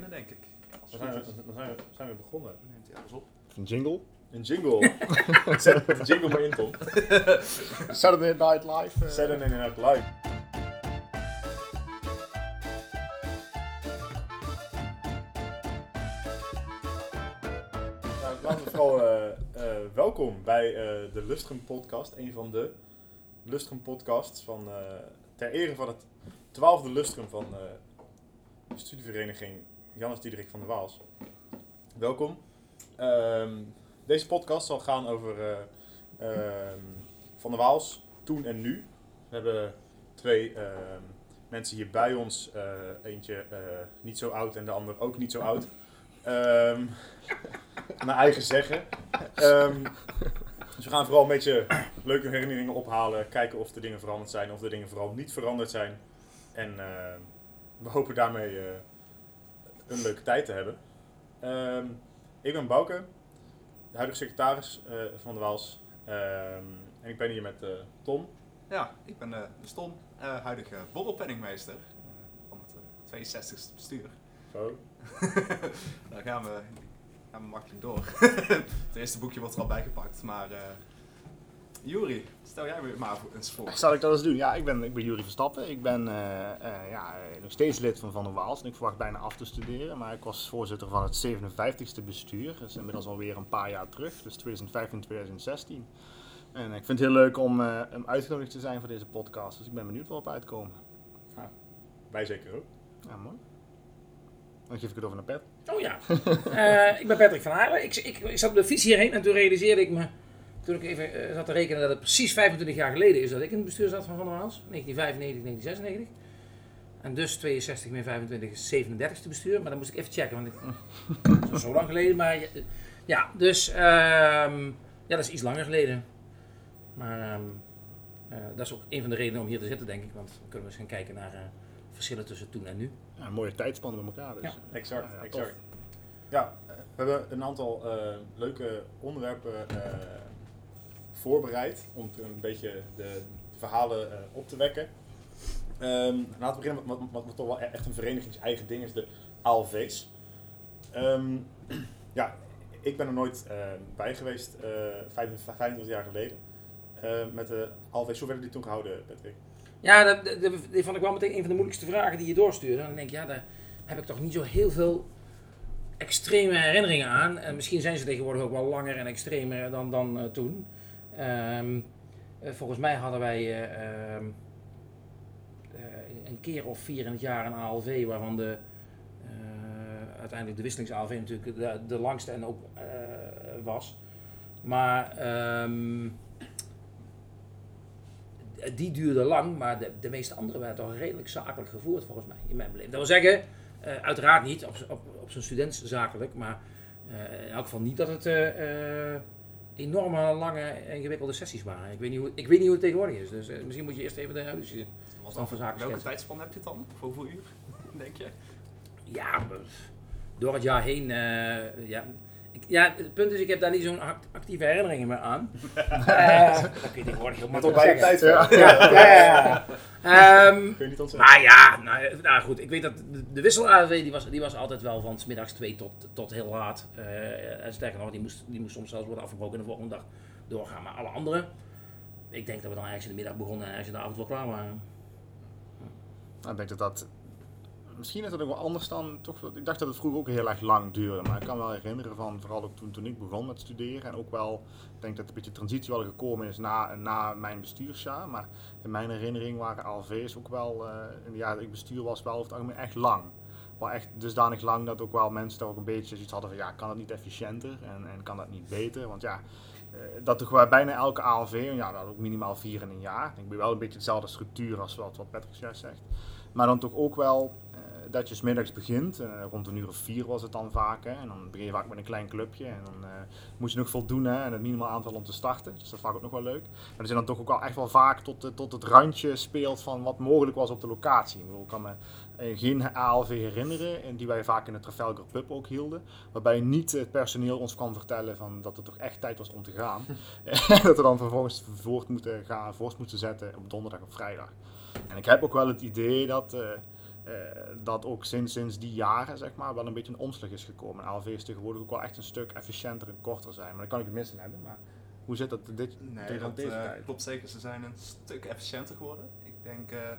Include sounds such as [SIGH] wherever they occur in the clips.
beginnen, denk ik. Als Dan zijn we, dan zijn we, zijn we begonnen. Neemt hij alles op. Een jingle. Een jingle. [LAUGHS] Zet de jingle maar in, Tom. [LAUGHS] Saturday Night Live. eh. Saturday Night Live. Nou, laten we vooral eh, eh, welkom bij eh, de Lustrum podcast. Een van de Lustrum podcasts van, eh, ter ere van het twaalfde Lustrum van eh, de studievereniging Jannes Diederik van der Waals. Welkom. Ehm, deze podcast zal gaan over eh, ehm, Van der Waals, toen en nu. We hebben twee ehm, mensen hier bij ons. eh, eentje eh, niet zo oud en de ander ook niet zo oud. Ehm naar eigen zeggen. Dus we gaan vooral een beetje leuke herinneringen ophalen. Kijken of de dingen veranderd zijn of de dingen vooral niet veranderd zijn. En we hopen daarmee een leuke tijd te hebben. Ehm, ik ben Bouke, de huidige secretaris eh, van de Waals. Ehm, en ik ben hier met eh, Tom. Ja, ik ben eh de Stom, eh, huidige borrelpenningmeester eh, van het eh, 62e bestuur. Zo. [LAUGHS] Daar gaan we, gaan we makkelijk door. [LAUGHS] het eerste boekje wordt er al bijgepakt, maar... Juri, stel jij me maar eens voor. Zal ik dat eens doen? Ja, ik ben, ik ben Jurie Verstappen. Ik ben eh, eh, ja, nog steeds lid van Van der Waals en ik verwacht bijna af te studeren. Maar ik was voorzitter van het 57ste bestuur. Dat is inmiddels alweer een paar jaar terug, dus 2015, 2016. En ik vind het heel leuk om, eh, om uitgenodigd te zijn voor deze podcast. Dus ik ben benieuwd waarop uitkomen. Wij zeker ook. Ja, mooi. Dan geef ik het over naar Pet. Oh ja, [LAUGHS] Eh, ik ben Patrick van Aarle. Ik, ik, ik zat op de fiets hierheen en toen realiseerde ik me, toen ik even eh, zat te rekenen, dat het precies 25 jaar geleden is dat ik in het bestuur zat van Van der Waals. 1995, 1996. En dus 62 min 25 is 37e bestuur. Maar dan moest ik even checken, want ik, [LAUGHS] dat is zo lang geleden. Maar ja, dus ehm, ja, dat is iets langer geleden. Maar ehm, eh, dat is ook een van de redenen om hier te zitten, denk ik. Want dan kunnen we eens gaan kijken naar eh, verschillen tussen toen en nu. Ja, een mooie tijdspannen met elkaar. Dus. Ja. Exact, Ja, ja, exact. Ja, we hebben een aantal eh, leuke onderwerpen eh, voorbereid om een beetje de verhalen eh, op te wekken. Ehm, laten we beginnen met wat, wat, wat toch wel e- echt een verenigingseigen ding is, de ALV's. Ehm, [CLEARS THROAT] ja, ik ben er nooit eh, bij geweest, eh 25, 25 jaar geleden, met de ALV's. Hoe werden die toen gehouden, Patrick? Ja, dat, vond ik wel meteen een van de moeilijkste vragen die je doorstuurde. En dan denk ik, ja, daar heb ik toch niet zo heel veel extreme herinneringen aan. En misschien zijn ze tegenwoordig ook wel langer en extremer dan, dan eh, toen. Ehm, eh, volgens mij hadden wij eh, ehm, eh, een keer of vier in het jaar een ALV, waarvan de, uiteindelijk de wisselings-ALV natuurlijk de, de langste en ook was. Maar ehm, die duurde lang, maar de, de meeste andere werden toch redelijk zakelijk gevoerd volgens mij, in mijn beleving. Dat wil zeggen, uiteraard niet op, op, op zijn student zakelijk, maar in elk geval niet dat het enorme, lange, ingewikkelde sessies waren. Ik weet niet hoe, ik weet niet hoe het tegenwoordig is, dus eh, misschien moet je eerst even de evolutie Was Dan voor zaken welke schetsen. tijdspan heb je het dan? Voor hoeveel uur, [LAUGHS] denk je? Ja, door het jaar heen. eh, ja. Ja, het punt is, ik heb daar niet zo'n act- actieve herinneringen meer aan. [LAUGHS] Eh, dat kun je tegenwoordig heel Maar makkelijk toch bij de zeggen. tijd Ja. Ja, ja, ja. [LAUGHS] Ehm, Kun je niet ontzetten? maar ja, nou, eh, nou goed, ik weet dat de, de wissel-AV die was, die was altijd wel van 's middags 2 tot, tot heel laat. Eh, en sterker nog, die moest, die moest soms zelfs worden afgebroken en de volgende dag doorgaan. Maar alle andere, ik denk dat we dan ergens in de middag begonnen en ergens in de avond wel klaar waren. Nou, ik denk dat dat. Misschien is dat ook wel anders dan. Toch, ik dacht dat het vroeger ook heel erg lang duurde. Maar ik kan wel herinneren van. Vooral ook toen, toen ik begon met studeren. En ook wel. Ik denk dat een beetje transitie wel gekomen is na, na mijn bestuursjaar. Maar in mijn herinnering waren ALV's ook wel. eh, in de jaren dat ik bestuur was, wel over het echt lang. Wel echt dusdanig lang dat ook wel mensen daar ook een beetje zoiets hadden van. Ja, kan dat niet efficiënter? En, en kan dat niet beter? Want ja. eh, Dat toch bij bijna elke ALV, ja, dat ook minimaal vier in een jaar. Ik bij wel een beetje dezelfde structuur als wat, wat Patrick juist zegt. Maar dan toch ook wel dat je 's middags begint. eh, rond een uur of vier was het dan vaak. Hè, en dan begin je vaak met een klein clubje. En dan eh, moet je nog voldoen hè, en het minimaal aantal om te starten. Dus dat is vaak ook nog wel leuk. Maar er zijn dan toch ook wel echt wel vaak tot, de- tot het randje speelt van wat mogelijk was op de locatie. Ik, bedoel, ik kan me eh, geen ALV herinneren, en die wij vaak in de Trafalgar Pub ook hielden. Waarbij niet het personeel ons kwam vertellen van dat het toch echt tijd was om te gaan. [LAUGHS] [LAUGHS] dat we dan vervolgens voort moeten gaan, voort moeten zetten op donderdag of vrijdag. En ik heb ook wel het idee dat, eh, eh, dat ook sinds, sinds die jaren zeg maar, wel een beetje een omslag is gekomen. En LV's tegenwoordig ook wel echt een stuk efficiënter en korter zijn. Maar dan kan ik het missen hebben. Maar hoe zit dat dit, Nee, tegen dat deze eh, tijd? klopt zeker. Ze zijn een stuk efficiënter geworden. Ik denk, eh,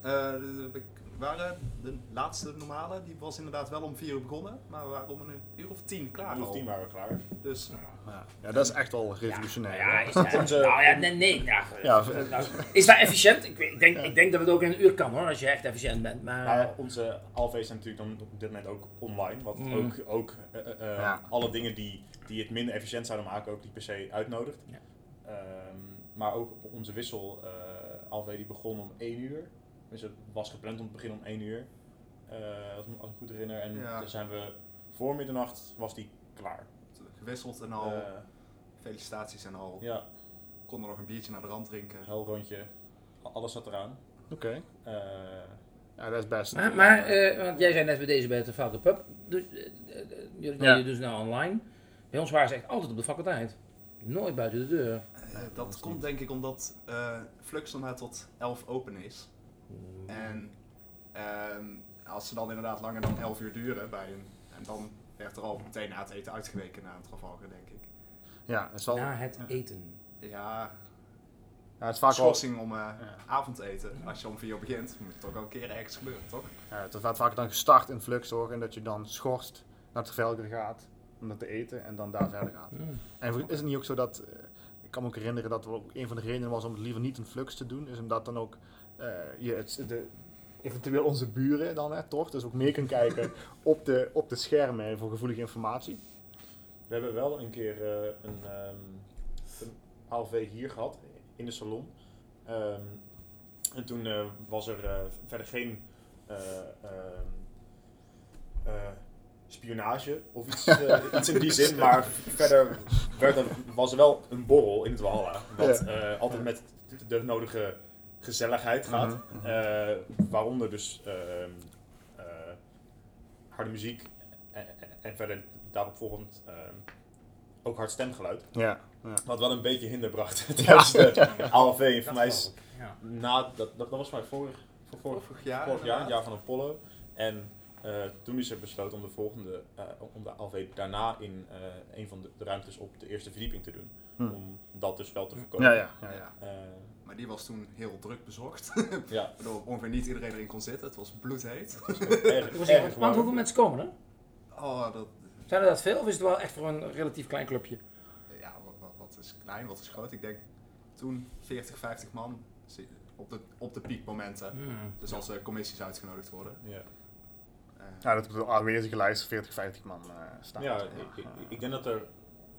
eh, de- de- waren de laatste normale, die was inderdaad wel om vier uur begonnen, maar we waren om een uur of tien klaar Een uur of tien waren we klaar. Dus Ja. ja, dat is echt wel revolutionair. Ja, is Onze- nou ja, nee, nee. Ja, Ja, nou, is dat efficiënt? Ik, weet- ik, denk, ik denk dat het ook in een uur kan hoor, als je echt efficiënt bent. Maar, Maar onze alv's zijn natuurlijk dan op dit moment ook online. Wat Mm. ook, ook eh, eh, eh, Ja. alle dingen die, die het minder efficiënt zouden maken ook niet per se uitnodigt. Ja. Ehm, maar ook onze wissel eh alv die begon om 1 uur. Dus het was gepland om te beginnen om 1 uur. Eh, als, ik me- als ik me goed herinner. En Ja. dan zijn we voor middernacht was die klaar. gewisseld en al, Eh, felicitaties en al. ja, Konden nog een biertje naar de rand drinken. heel rondje. Alles zat eraan. Oké, Eh, ja, dat is best. maar, maar eh, want jij zei net bij deze bij de Falcon Pub, eh, jullie Ja. doen ze nou online. Bij ons waren ze echt altijd op de faculteit. Nooit buiten de deur. Dat komt niet. denk ik omdat eh Flux maar tot 11 open is. En ehm, als ze dan inderdaad langer dan 11 uur duren bij een. En dan werd er al meteen na het eten uitgeweken naar een Trafalgar, denk ik. Ja, het wel. Na het eten. Ja, Ja, het is vaak wel. schorsing om eh, Ja. avondeten. Als je om 4 uur begint, moet het toch wel een keer ergens gebeuren, toch? Ja, het wordt vaak dan gestart in Flux hoor, en dat je dan schorst naar het Trafalgar gaat om dat te eten en dan daar verder gaat. Mm. En is het niet ook zo dat, eh, ik kan me ook herinneren dat een van de redenen was om het liever niet in Flux te doen, is omdat dan ook je het, de, eventueel onze buren dan, hè, toch, dus ook mee kan kijken [LAUGHS] op de, op de schermen voor gevoelige informatie. We hebben wel een keer eh, een, ehm een ALV hier gehad, in de salon. Ehm, en toen eh, was er eh, verder geen eh, ehm, eh, spionage of iets, eh, [LAUGHS] iets in die zin, maar verder werd er, was er wel een borrel in het Walhalla. Wat eh, altijd met de nodige gezelligheid gaat. Mhm, mhm. Eh, waaronder dus ehm, eh, harde muziek en, en verder daarop volgend ehm, ook hard stemgeluid. Ja, ja. Wat wel een beetje hinder bracht [LAUGHS] tijdens de ALV. Voor Dat mij is Ja. na, dat, dat, dat was voor mij vorig, voor, vorig, Vorig jaar. vorig jaar, het jaar van Apollo. En eh, toen is er besloten om de volgende, eh, om de ALV daarna in eh, een van de, de ruimtes op de eerste verdieping te doen. Hm. Om dat dus wel te voorkomen. Ja, ja, ja, ja. Maar die was toen heel druk bezorgd. [LAUGHS] ja. Waardoor ongeveer niet iedereen erin kon zitten. Het was bloedheet. Het was erg, Ik was [LAUGHS] erg even- Want hoeveel mensen komen er? Oh, dat, Zijn er dat veel of is het wel echt voor een relatief klein clubje? ja, wat, wat, wat is klein, wat is groot? Ik denk toen 40, 50 man op de, op de piekmomenten. Hmm. Dus als er commissies uitgenodigd worden. Ja. Eh, Ja, dat op de aanwezige lijst 40, 50 man eh staat. Ja, ik, ik, ik denk dat er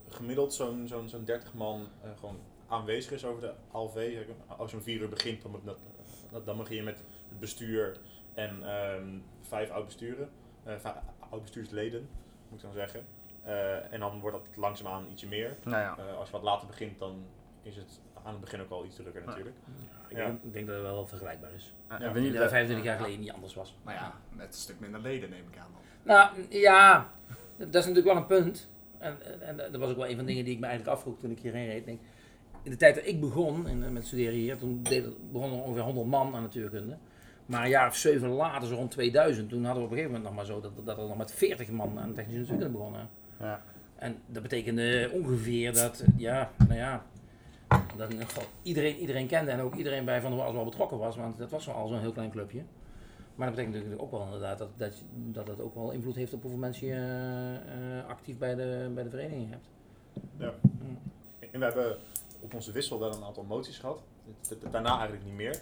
gemiddeld zo'n zo'n zo'n 30 man eh, gewoon aanwezig is over de ALV. Als je om 4 uur begint, dan, dat- dan begin je met het bestuur en ehm, vijf oud-besturen, eh vijf oud-bestuursleden, moet ik dan zeggen. Eh, en dan wordt dat langzaamaan ietsje meer. Nou ja. Eh, als je wat later begint, dan is het aan het begin ook al iets drukker natuurlijk. Ik, Ja. denk, ik denk dat het wel vergelijkbaar is. Ja. dat dat- 25 jaar geleden niet anders was. maar ja, met een stuk minder leden neem ik aan dan. Nou, ja, dat is natuurlijk wel een punt. En, en, en dat was ook wel een van de dingen die ik me eigenlijk afvroeg toen ik hierheen reed. Denk, in de tijd dat ik begon in, met studeren hier, toen deed, begonnen er ongeveer 100 man aan natuurkunde. Maar een jaar of zeven later, zo rond 2000, toen hadden we op een gegeven moment nog maar zo dat, dat er nog met 40 man aan technische natuurkunde begonnen. Ja. En dat betekende ongeveer dat, ja, nou ja, dat in geval iedereen, iedereen kende en ook iedereen bij Van der Waals wel betrokken was, want dat was al zo'n heel klein clubje. Maar dat betekent natuurlijk ook wel inderdaad dat, dat, dat het ook wel invloed heeft op hoeveel mensen je eh, eh, actief bij de, bij de vereniging hebt. Ja. Mm. We hebben op onze wissel wel een aantal moties gehad. Daarna eigenlijk niet meer.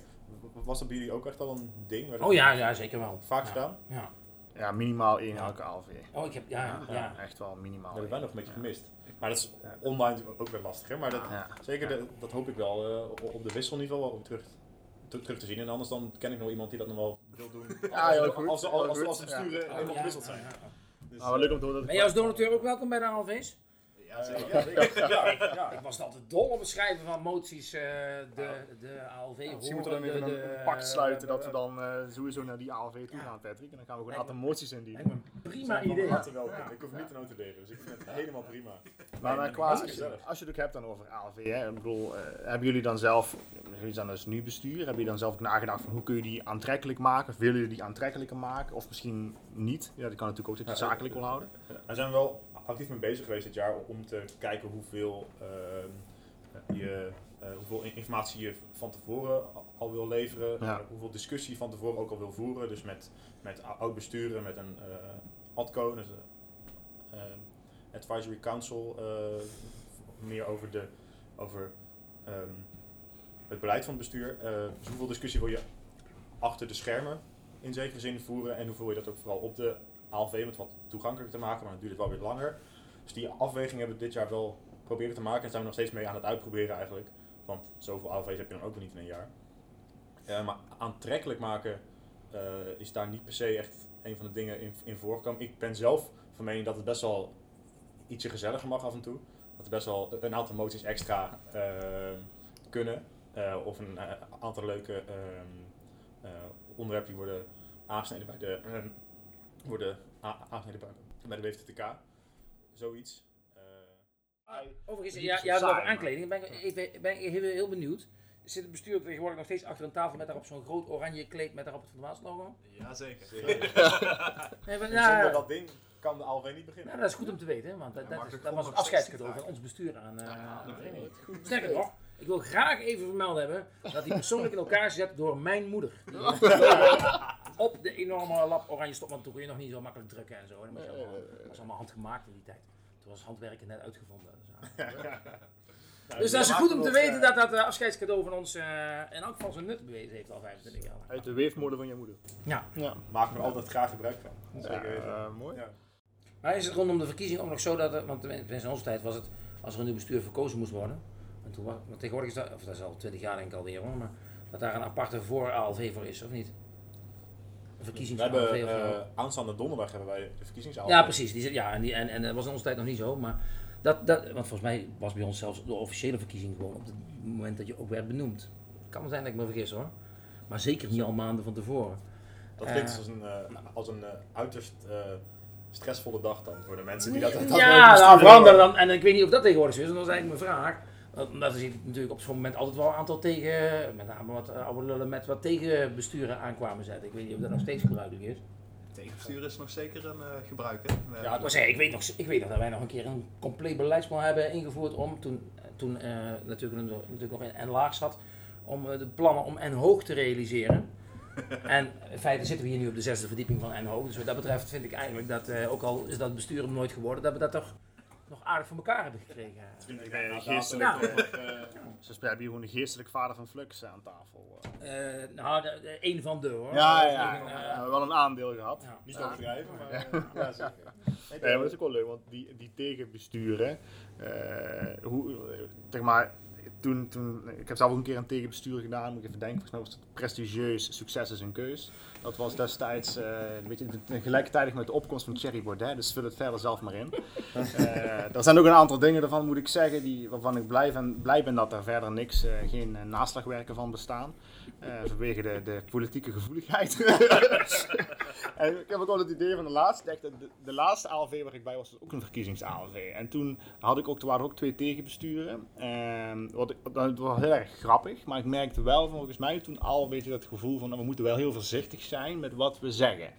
Was dat bij jullie ook echt al een ding? Oh ja, ja, zeker wel. Vaak Ja. gedaan? Ja. ja, minimaal één Ja. elke ALV. Oh, ik heb, ja, ja. Ja, echt wel minimaal. Dat hebben wij nog een beetje Ja. gemist. Maar dat is Ja. online ook weer lastiger. Maar dat, Ja. zeker, de- dat hoop ik wel eh, op- de wisselniveau wel om terug, te- terug te zien. En anders dan ken ik nog iemand die dat nog wel wil doen. [LAUGHS] Ja, heel goed. Als, als, als, als de besturen helemaal gewisseld zijn. ja. Dus, Ah, leuk om te horen dat Ben jij als donateur ook welkom bij de ALV's? Ja, Ja, zeker. Ja. Ja, ik, ja, ik was altijd dol op het schrijven van moties, eh, de, de ALV. Misschien moeten we dan even de- een, pact sluiten dat we eh, dan eh, sowieso naar die ALV toe Ja. gaan, Patrick. En dan gaan we gewoon een aantal moties indienen. prima idee. Ja. Ik hoef niet te notuleren, dus ik vind het helemaal prima. Maar, qua, als, je, als je het ook hebt dan over ALV, hè, ik bedoel, eh, hebben jullie dan zelf, jullie zijn dus nu bestuur, hebben jullie dan zelf ook nagedacht van hoe kun je die aantrekkelijk maken? Of willen jullie die aantrekkelijker maken? Of misschien niet? Ja, dat kan natuurlijk ook dat je Ja, zakelijk wil houden. Daar zijn we wel actief mee bezig geweest dit jaar om te kijken hoeveel, ehm, je, eh, hoeveel in- informatie je van tevoren al wil leveren, Ja. eh, hoeveel discussie van tevoren ook al wil voeren. Dus met, met oud besturen, met een eh ADCO, dus een eh, Advisory Council, meer over, de, over ehm, het beleid van het bestuur. Dus hoeveel discussie wil je achter de schermen in zekere zin voeren en hoeveel je dat ook vooral op de ALV met wat toegankelijker te maken, maar dan duurt het wel weer langer. Dus die afweging hebben we dit jaar wel proberen te maken en zijn we nog steeds mee aan het uitproberen eigenlijk. Want zoveel ALV's heb je dan ook weer niet in een jaar. Eh, maar aantrekkelijk maken eh, is daar niet per se echt een van de dingen in, in voorgekomen. Ik ben zelf van mening dat het best wel ietsje gezelliger mag af en toe. Dat er best wel een aantal moties extra eh, kunnen. Eh, of een aantal leuke ehm, eh, onderwerpen die worden aangesneden bij de, ehm, worden a- aangesneden bij, de WFTK. Zoiets. Eh, Overigens, Niet ja, ja saai, over aankleding. Ben ik ben ik heel, heel benieuwd. Zit het bestuur tegenwoordig nog steeds achter een tafel met daarop zo'n groot oranje kleed met daarop het Van der Waals logo? Ja, zeker. [LAUGHS] Nee, maar, dat ding kan de ALV niet beginnen. nou, dat is goed om te weten, want dat, Ja, dat, mag is, dat was het nog afscheidscadeau 60 van ons bestuur aan, eh, de Ja, vereniging. Goed Sterker nog, ik wil graag even vermeld hebben dat die persoonlijk in elkaar gezet door mijn moeder. Die [LAUGHS] op de enorme lap oranje stop, want toen kon je nog niet zo makkelijk drukken en zo. Dat was allemaal, dat was allemaal handgemaakt in die tijd. Toen was handwerken net uitgevonden. Dus, ja. [LAUGHS] Nou, Dus dat is goed om te weten eh, dat dat eh, afscheidscadeau van ons eh, in elk geval zijn nut bewezen heeft al 25 jaar. Uit de weefmoeder van je moeder. Ja. Ja, we er altijd graag gebruik van. Zeker eh, mooi. Ja. Maar is het rondom de verkiezing ook nog zo dat, er- want in onze tijd was het, als er een nieuw bestuur verkozen moest worden, en toen, wa- want tegenwoordig is dat, of dat is al 20 jaar denk ik alweer hoor, maar dat daar een aparte voor ALV voor is, of niet? Een We hebben eh, aanstaande donderdag hebben wij de verkiezings Ja, precies. Die, ja, en, die, en, en dat was in onze tijd nog niet zo. Maar dat, dat, want volgens mij was bij ons zelfs de officiële verkiezing gewoon op het moment dat je ook werd benoemd. Het kan zijn dat ik me vergis hoor. Maar zeker niet al maanden van tevoren. Dat klinkt Eh, als een, eh, als een uiterst stressvolle dag dan voor de mensen die dat, dat ja, nou, veranderen dan. En ik weet niet of dat tegenwoordig zo is. En dat is eigenlijk mijn vraag. Omdat er zit natuurlijk op zo'n moment altijd wel een aantal tegen, met name wat eh, oude lullen met wat tegenbesturen aankwamen zetten. Ik weet niet of dat nog steeds gebruikelijk is. Tegenbestuur is nog zeker een eh gebruik. Hè? Ja, Ik, was, ik, weet nog, ik weet nog dat wij nog een keer een compleet beleidsplan hebben ingevoerd om, toen, toen eh, natuurlijk, een- natuurlijk nog in N-laag zat, om de plannen om N-hoog te realiseren. [LAUGHS] en in feite zitten we hier nu op de zesde verdieping van N-hoog. Dus wat dat betreft vind ik eigenlijk dat, ook al is dat bestuur nooit geworden, dat we dat toch nog aardig voor elkaar hebben gekregen. Je inderdaad geestelijk, eh, eh, we hebben hier gewoon de geestelijke vader van Flux aan tafel. eh. Eh, nou, de, de- een van de hoor. Ja, ja, ik, eh, ja, we hebben wel een aandeel gehad. ja. Niet Ja. overdrijven, maar eh, ja, zeker. [LAUGHS] Nee, maar dat is ook wel leuk, want die, die tegenbesturen, eh, hoe, eh, zeg maar, toen, toen, ik heb zelf ook een keer een tegenbestuur gedaan, moet ik even denken, volgens mij was het prestigieus Succes is een keus. Dat was destijds, eh weet je, gelijktijdig met de opkomst van Thierry Baudet, dus vul het verder zelf maar in. [LAUGHS] Eh, er zijn ook een aantal dingen daarvan, moet ik zeggen, die, waarvan ik blij ben, blij ben dat er verder niks, eh, geen naslagwerken van bestaan. Vanwege de, de politieke gevoeligheid. [LAUGHS] en ik heb ook wel het idee van de laatste, echt, de, de laatste ALV waar ik bij was, was ook een verkiezings-ALV. En toen had ik ook, er waren ook twee tegenbesturen. Ehm, wat dat was heel erg grappig, maar ik merkte wel volgens mij toen al weet je, dat gevoel van nou, we moeten wel heel voorzichtig zijn met wat we zeggen.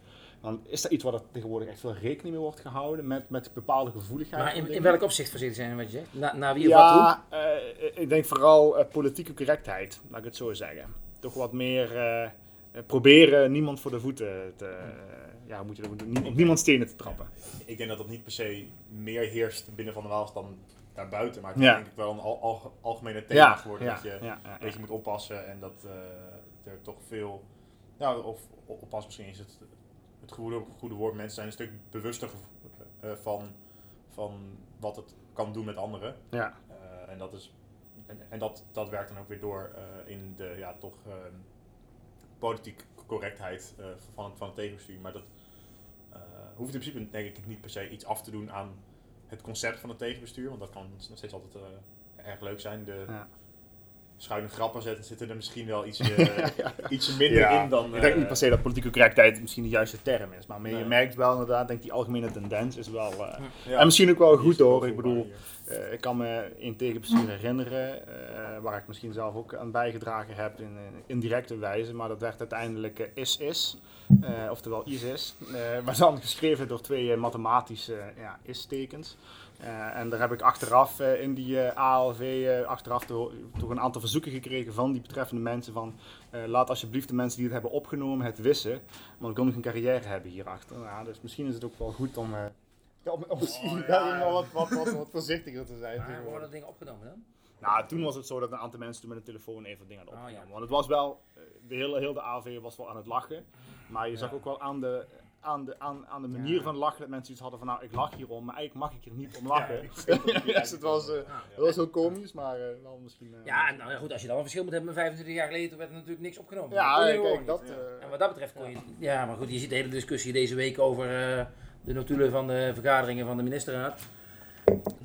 Want is dat iets waar er tegenwoordig echt veel rekening mee wordt gehouden met, met bepaalde gevoeligheid? Maar in, welk opzicht voorzichtig zijn wat je zegt? Na, naar wie of wat toe? Ja, eh, ik denk vooral eh, politieke correctheid, laat ik het zo zeggen. Toch wat meer eh, proberen niemand voor de voeten te, ja, moet je dat op niemand stenen te trappen. Ik denk dat dat niet per se meer heerst binnen Van der Waals dan daarbuiten, maar het is denk ik wel een al, al- algemene thema geworden dat je ja, ja, dat je moet oppassen en dat eh, er toch veel, nou, of oppassen misschien is het het goede, goede woord, mensen zijn een stuk bewuster gev- eh, van, van wat het kan doen met anderen. ja. Eh, en dat, is, en, en dat, dat werkt dan ook weer door eh, in de ja, toch ehm, politieke correctheid eh, van, het, van het tegenbestuur. Maar dat eh, hoeft in principe denk ik niet per se iets af te doen aan het concept van het tegenbestuur, want dat kan nog steeds altijd eh, erg leuk zijn. De. Schuine grappen zetten, zitten er misschien wel iets, [LAUGHS] eh, iets minder Ja, in dan... ik denk eh, niet per se dat politieke correctheid misschien de juiste term is. Maar Nee. je merkt wel inderdaad, denk die algemene tendens is wel... eh, ja, En misschien ook wel goed is hoor. Ik bedoel, eh, ik kan me een tegenbestuur herinneren, eh, waar ik misschien zelf ook aan bijgedragen heb in in indirecte wijze. Maar dat werd uiteindelijk is-is, eh, oftewel ISIS. eh [LAUGHS] maar dan geschreven door twee mathematische ja, is-tekens. Eh, en daar heb ik achteraf eh, in die eh, ALV achteraf to- toch een aantal verzoeken gekregen van die betreffende mensen van laat alsjeblieft de mensen die het hebben opgenomen het wissen, want ik wil nog een carrière hebben hierachter. Ja, dus misschien is het ook wel goed om, ja, om, om misschien Oh, ja. wel wat, wat, wat, wat voorzichtiger te zijn. Maar tegenwoordig. worden dingen opgenomen dan? Nou, toen was het zo dat een aantal mensen toen met een telefoon even dingen hadden Oh, opgenomen. ja. Want het was wel, de hele, heel de AV was wel aan het lachen. Maar je zag ook wel aan de, aan de, aan, aan de manier Ja. van lachen dat mensen iets hadden van, nou, ik lach hierom, maar eigenlijk mag ik er niet om lachen. niet dus [LAUGHS] het was, eh, Ja. het was heel komisch, maar eh, wel misschien... eh, Ja, en nou ja, goed, als je dan een verschil moet hebben met 25 jaar geleden, toen werd er natuurlijk niks opgenomen. ja, Dat kijk, dat... eh, En wat dat betreft kon je... Ja, maar goed, je ziet de hele discussie deze week over eh, de notulen van de vergaderingen van de ministerraad.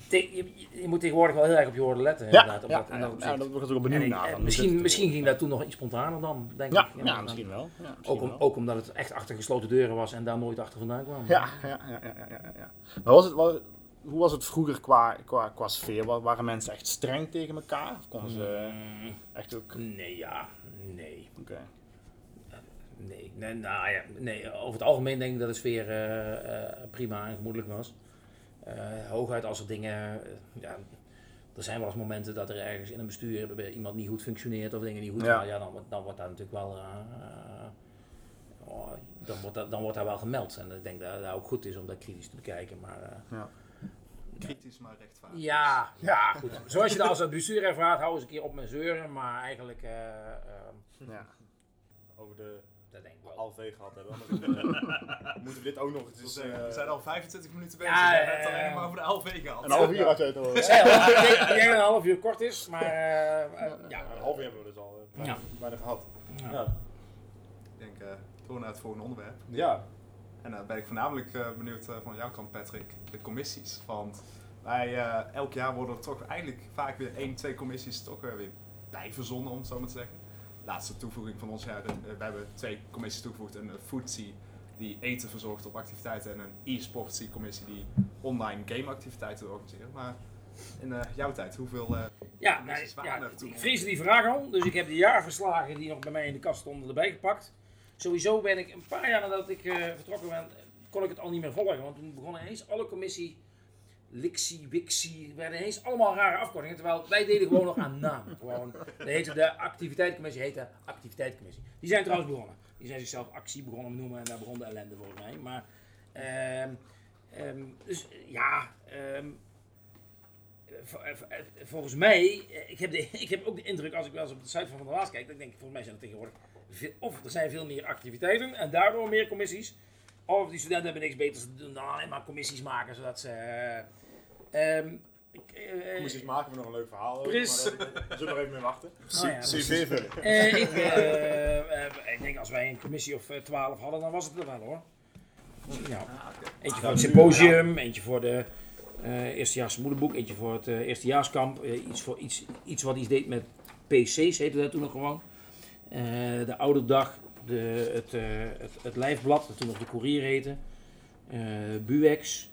Te- je, je moet tegenwoordig wel heel erg op je woorden letten, ja, inderdaad. Ja, dat, in ja, dat ik ook En benieuwd naar. en misschien, misschien ging dat toen nog iets spontaner dan, denk Ja, ik. ja, dan- misschien wel. Ja, misschien Ook, om, wel. ook omdat het echt achter gesloten deuren was en daar nooit achter vandaan kwam. Ja, ja, ja, ja, ja. Maar was het, was, hoe was het vroeger qua, qua, qua sfeer? Wa- Waren mensen echt streng tegen elkaar? Of konden ze Mm, echt ook... nee, ja, nee. Oké. Nee, nee, nou ja, nee, over het algemeen denk ik dat de sfeer eh, eh, prima en gemoedelijk was. Eh, hooguit als er dingen, eh, ja, er zijn wel eens momenten dat er ergens in een bestuur bij iemand niet goed functioneert of dingen niet goed Ja. gaan, ja, dan, wordt- dan wordt daar natuurlijk wel, eh, oh, dan, wordt dat, dan wordt daar wel gemeld. En ik denk dat dat ook goed is om dat kritisch te bekijken. Maar eh, Kritisch, maar rechtvaardig. [LAUGHS] ja, ja, goed. Zoals je dat als het bestuur ervaart, hou eens een keer op met zeuren, maar eigenlijk, Ja. over de dat denk ik wel. ALV gehad hebben. [LAUGHS] Moeten we dit ook nog eens... Dus, eh, we zijn al 25 minuten bezig. Ja, Ja, ja, het alleen maar over de LV gehad. Een half uur had je het al. Ik al, denk- dat een half uur kort is, maar eh, eh, ja, ja. een half uur hebben we dus al bijna, Ja. bijna gehad. Ja. Ja. Ik denk, eh door naar het volgende onderwerp. ja. En dan ben ik voornamelijk eh, benieuwd eh, van jouw kant, Patrick, de commissies. Want wij, eh, elk jaar worden er toch eigenlijk vaak weer één, twee commissies toch weer bij verzonnen, om het zo maar te zeggen. Laatste toevoeging van ons jaar, eh, we hebben twee commissies toegevoegd. Een foodsie die eten verzorgt op activiteiten en een e-sportsie commissie die online gameactiviteiten organiseert. Maar in eh, jouw tijd, hoeveel... eh, Ja, nou, waren ja, toen? ik die vraag al, dus ik heb de jaarverslagen die nog bij mij in de kast stonden erbij gepakt. Sowieso ben ik een paar jaar nadat ik eh, vertrokken ben, kon ik het al niet meer volgen, want toen begonnen ineens alle commissie, Lixie, Wixie, werden ineens allemaal rare afkortingen, terwijl wij deden gewoon nog aan namen. Gewoon, dat heette de activiteitscommissie, heette activiteitscommissie. Die zijn trouwens begonnen. Die zijn zichzelf actie begonnen noemen en daar begon de ellende volgens mij. Maar, ehm, ehm, dus ja, ehm, Vo- eh, eh, volgens mij, eh, ik heb, de, [LAUGHS] ik heb ook de indruk als ik wel eens op de site van Van der kijk, dat ik denk, volgens mij zijn er tegenwoordig of er zijn veel meer activiteiten en daardoor meer commissies. Of die studenten hebben niks beters te doen dan alleen maar commissies maken, zodat ze... eh, ehm, ik, eh, Commissies maken we nog een leuk verhaal over, Precies. maar daar- zullen we nog even mee wachten. oh ja, CV vullen. eh, ik, [LAUGHS] eh, ik denk als wij een commissie of twaalf hadden, dan was het er wel hoor. Ja. ah. Eentje voor het symposium, eentje voor de eh eerstejaars moederboek, eentje voor het eerstejaarskamp. iets, voor iets, iets wat iets deed met PC's, heette dat toen nog gewoon. Eh, de ouderdag, de, het, eh, het, het lijfblad, dat toen nog de courier heette. Eh Buex,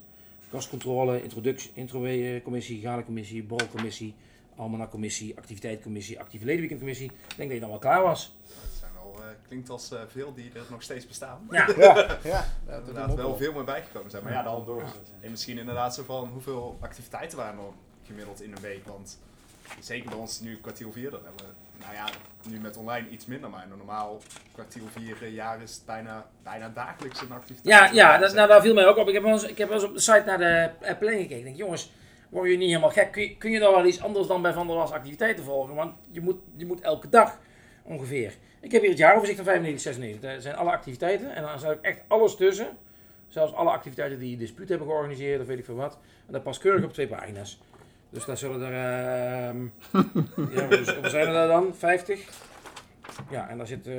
kastcontrole, introductie, intro-commissie, galecommissie, borrelcommissie, almanacommissie, activiteitcommissie, actieve ledenweekendcommissie. Ik denk dat je dan wel klaar was. Dat zijn wel, eh, klinkt als eh, veel die er nog steeds bestaan. Ja, [LAUGHS] Ja, ja. Er inderdaad wel veel meer bijgekomen zijn. Maar ja, dan doorgezet. En misschien inderdaad zo van hoeveel activiteiten waren er gemiddeld in een week. Want zeker bij ons nu kwartier vier, dan hebben we, nou ja, nu met online iets minder. Maar normaal kwartier vier eh, jaar is het bijna, bijna dagelijks een activiteit. Ja, ja dat, nou, dat viel mij ook op. Ik heb wel eens, ik heb wel eens op de site naar de planning gekeken. Ik denk, jongens, worden jullie niet helemaal gek? Kun je, kun je nou wel iets anders dan bij Van der Was activiteiten volgen? Want je moet, je moet elke dag ongeveer. Ik heb hier het jaaroverzicht van 95, 96. Daar zijn alle activiteiten. En dan staat ook echt alles tussen. Zelfs alle activiteiten die dispuut hebben georganiseerd of weet ik veel wat. En dat past keurig op twee pagina's. Dus daar zullen er... ehm [LAUGHS] ja, hoeveel zijn er daar dan? 50? Ja, en daar zit, eh,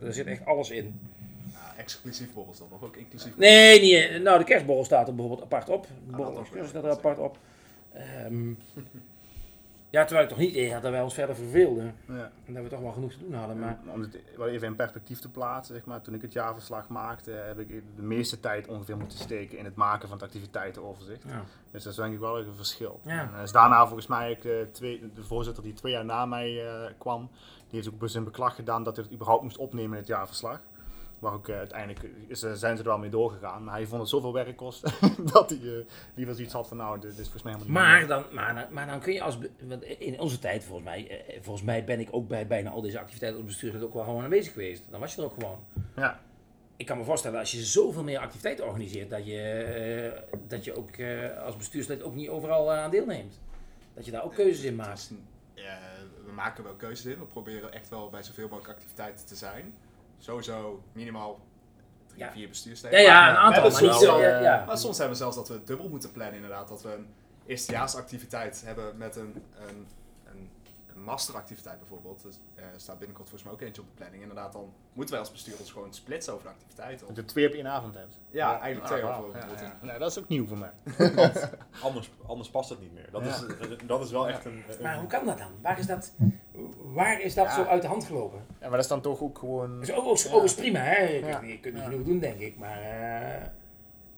daar zit echt alles in. Exclusief borrels dan, of ook inclusief Nee, niet, eh, nou de kerstborrel staat er bijvoorbeeld apart op. De dat borrel staat er apart op. Ehm, ja, terwijl ik toch niet idee had dat wij ons verder verveelden. Ja. En dat we toch wel genoeg te doen hadden. Maar Om het wel even in perspectief te plaatsen, zeg maar, toen ik het jaarverslag maakte, heb ik de meeste tijd ongeveer moeten steken in het maken van het activiteitenoverzicht. ja. Dus dat is denk ik wel een verschil. Ja. En eh, is daarna volgens mij ook, eh, twee, de voorzitter die twee jaar na mij eh, kwam, die heeft ook zijn beklag gedaan dat hij het überhaupt moest opnemen in het jaarverslag. Maar ook eh, uiteindelijk eh, zijn ze er wel mee doorgegaan. Maar hij vond het zoveel werk kost [LAUGHS] dat hij eh, liever zoiets had van nou, dit is volgens mij helemaal niet Maar dan, maar, dan- maar dan kun je als. want in onze tijd, volgens mij, volgens mij ben ik ook bij bijna al deze activiteiten op bestuur ook wel gewoon aanwezig geweest. Dan was je er ook gewoon. Ja, Ik kan me voorstellen, als je zoveel meer activiteiten organiseert, dat je, dat je ook eh, als bestuurslid ook niet overal aan deelneemt. Dat je daar ook keuzes in maakt. eh, we maken wel keuzes in. We proberen echt wel bij zoveel mogelijk activiteiten te zijn. Sowieso minimaal drie, Ja. vier bestuursleden. Ja, een we aantal, hebben maar soms zo. wel- Ja, ja. Maar soms hebben we zelfs dat we dubbel moeten plannen inderdaad. Dat we een eerstejaarsactiviteit hebben met een, een, een, een masteractiviteit bijvoorbeeld. Dus, eh, staat binnenkort volgens mij ook eentje op de planning. Inderdaad, dan moeten wij als bestuur ons gewoon splitsen over de activiteiten. dat je twee op één avond hebt. Ja, eigenlijk twee Ah, of ja. Nee, dat is ook nieuw voor mij. Anders, anders past het niet meer. Dat, Ja. is, dat is wel echt een... een- Maar hoe kan dat dan? Waar is dat, waar is dat Ja. zo uit de hand gelopen? Ja, maar dat is dan toch ook gewoon Dat is ook, ook, Ja. ook is prima, hè? Je, Ja. kunt- je kunt niet Ja. genoeg doen, denk ik. Maar eh,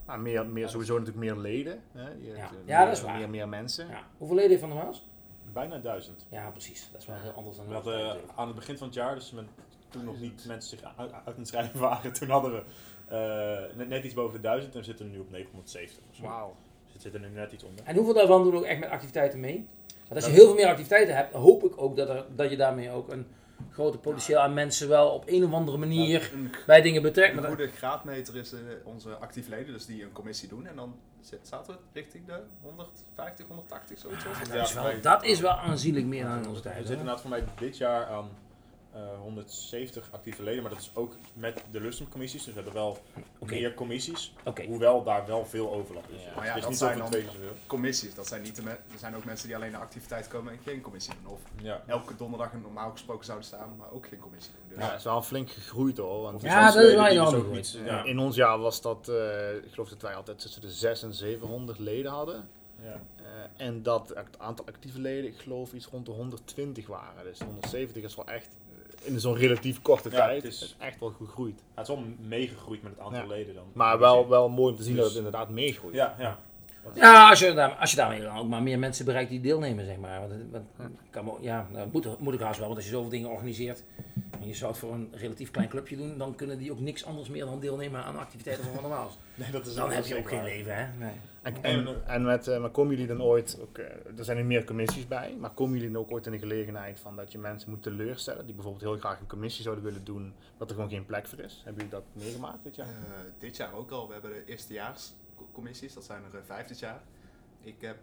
nou, meer, meer, sowieso natuurlijk meer leden. Hè? Je hebt, Ja. eh, Ja, meer, dat is waar. Meer, meer mensen. ja. hoeveel leden heeft Van der Waals? Bijna duizend. Ja, precies. Dat is wel heel anders dan We hadden eh, aan het begin van het jaar, dus met, toen nog niet mensen zich uit, uit het schrijven waren, toen hadden we eh, net, net iets boven de duizend en we zitten nu op 970 of zo. Wauw. Dus het zit er nu net iets onder. En hoeveel daarvan doen ook echt met activiteiten mee? Want als je heel veel meer activiteiten hebt, hoop ik ook dat, er, dat je daarmee ook een grote potentieel aan mensen wel op een of andere manier Een, bij dingen betrekt. Maar een goede graadmeter is eh, onze actieve leden, dus die een commissie doen. En dan zit, zaten we richting de 150, 180, zoiets. dat, is Ja, wel, wij- dat is wel aanzienlijk meer dan in onze We tijd. zitten hoor. inderdaad voor mij dit jaar aan 170 actieve leden, maar dat is ook met de Lustrumcommissies. Dus we hebben wel meer commissies, hoewel daar wel veel overlap is. Ja. Dus Maar ja, het is dat niet zijn dan- twee. Commissies, dat zijn niet de me- er zijn ook mensen die alleen naar activiteit komen en geen commissie doen. Of Ja. elke donderdag een normaal gesproken zouden staan, maar ook geen commissie doen. Dus Ja, het is wel flink gegroeid hoor. Want Ja, dat is wel enorm dus Ja. In ons jaar was dat, eh, ik geloof dat wij altijd tussen de 600 en 700 leden hadden. Ja. Eh, en dat het aantal actieve leden, ik geloof iets rond de 120 waren. Dus 170 is wel echt eh, in zo'n relatief korte Ja, tijd het is- is echt wel gegroeid. Het is wel meegegroeid met het aantal Ja. leden dan. Maar wel, wel mooi om te zien Dus- dat het inderdaad meegroeit. Ja, ja. Ja, als je, daar, als je daarmee dan ook maar meer mensen bereikt die deelnemen, zeg maar. Want, kan, ja, dat moet, moet ik haast wel, want als je zoveel dingen organiseert en je zou het voor een relatief klein clubje doen, dan kunnen die ook niks anders meer dan deelnemen aan activiteiten van Van der Waals. [LAUGHS] Nee, dat is Dan heb je ook geen leven, hè? Nee. En, En- met, eh, maar komen jullie dan ooit, ook, eh, er zijn nu meer commissies bij, maar komen jullie dan ook ooit in de gelegenheid van dat je mensen moet teleurstellen die bijvoorbeeld heel graag een commissie zouden willen doen, dat er gewoon geen plek voor is? Hebben jullie dat meegemaakt dit jaar? Eh, dit jaar ook al. We hebben de eerstejaarscommissies, dat zijn er vijf dit jaar. Ik heb,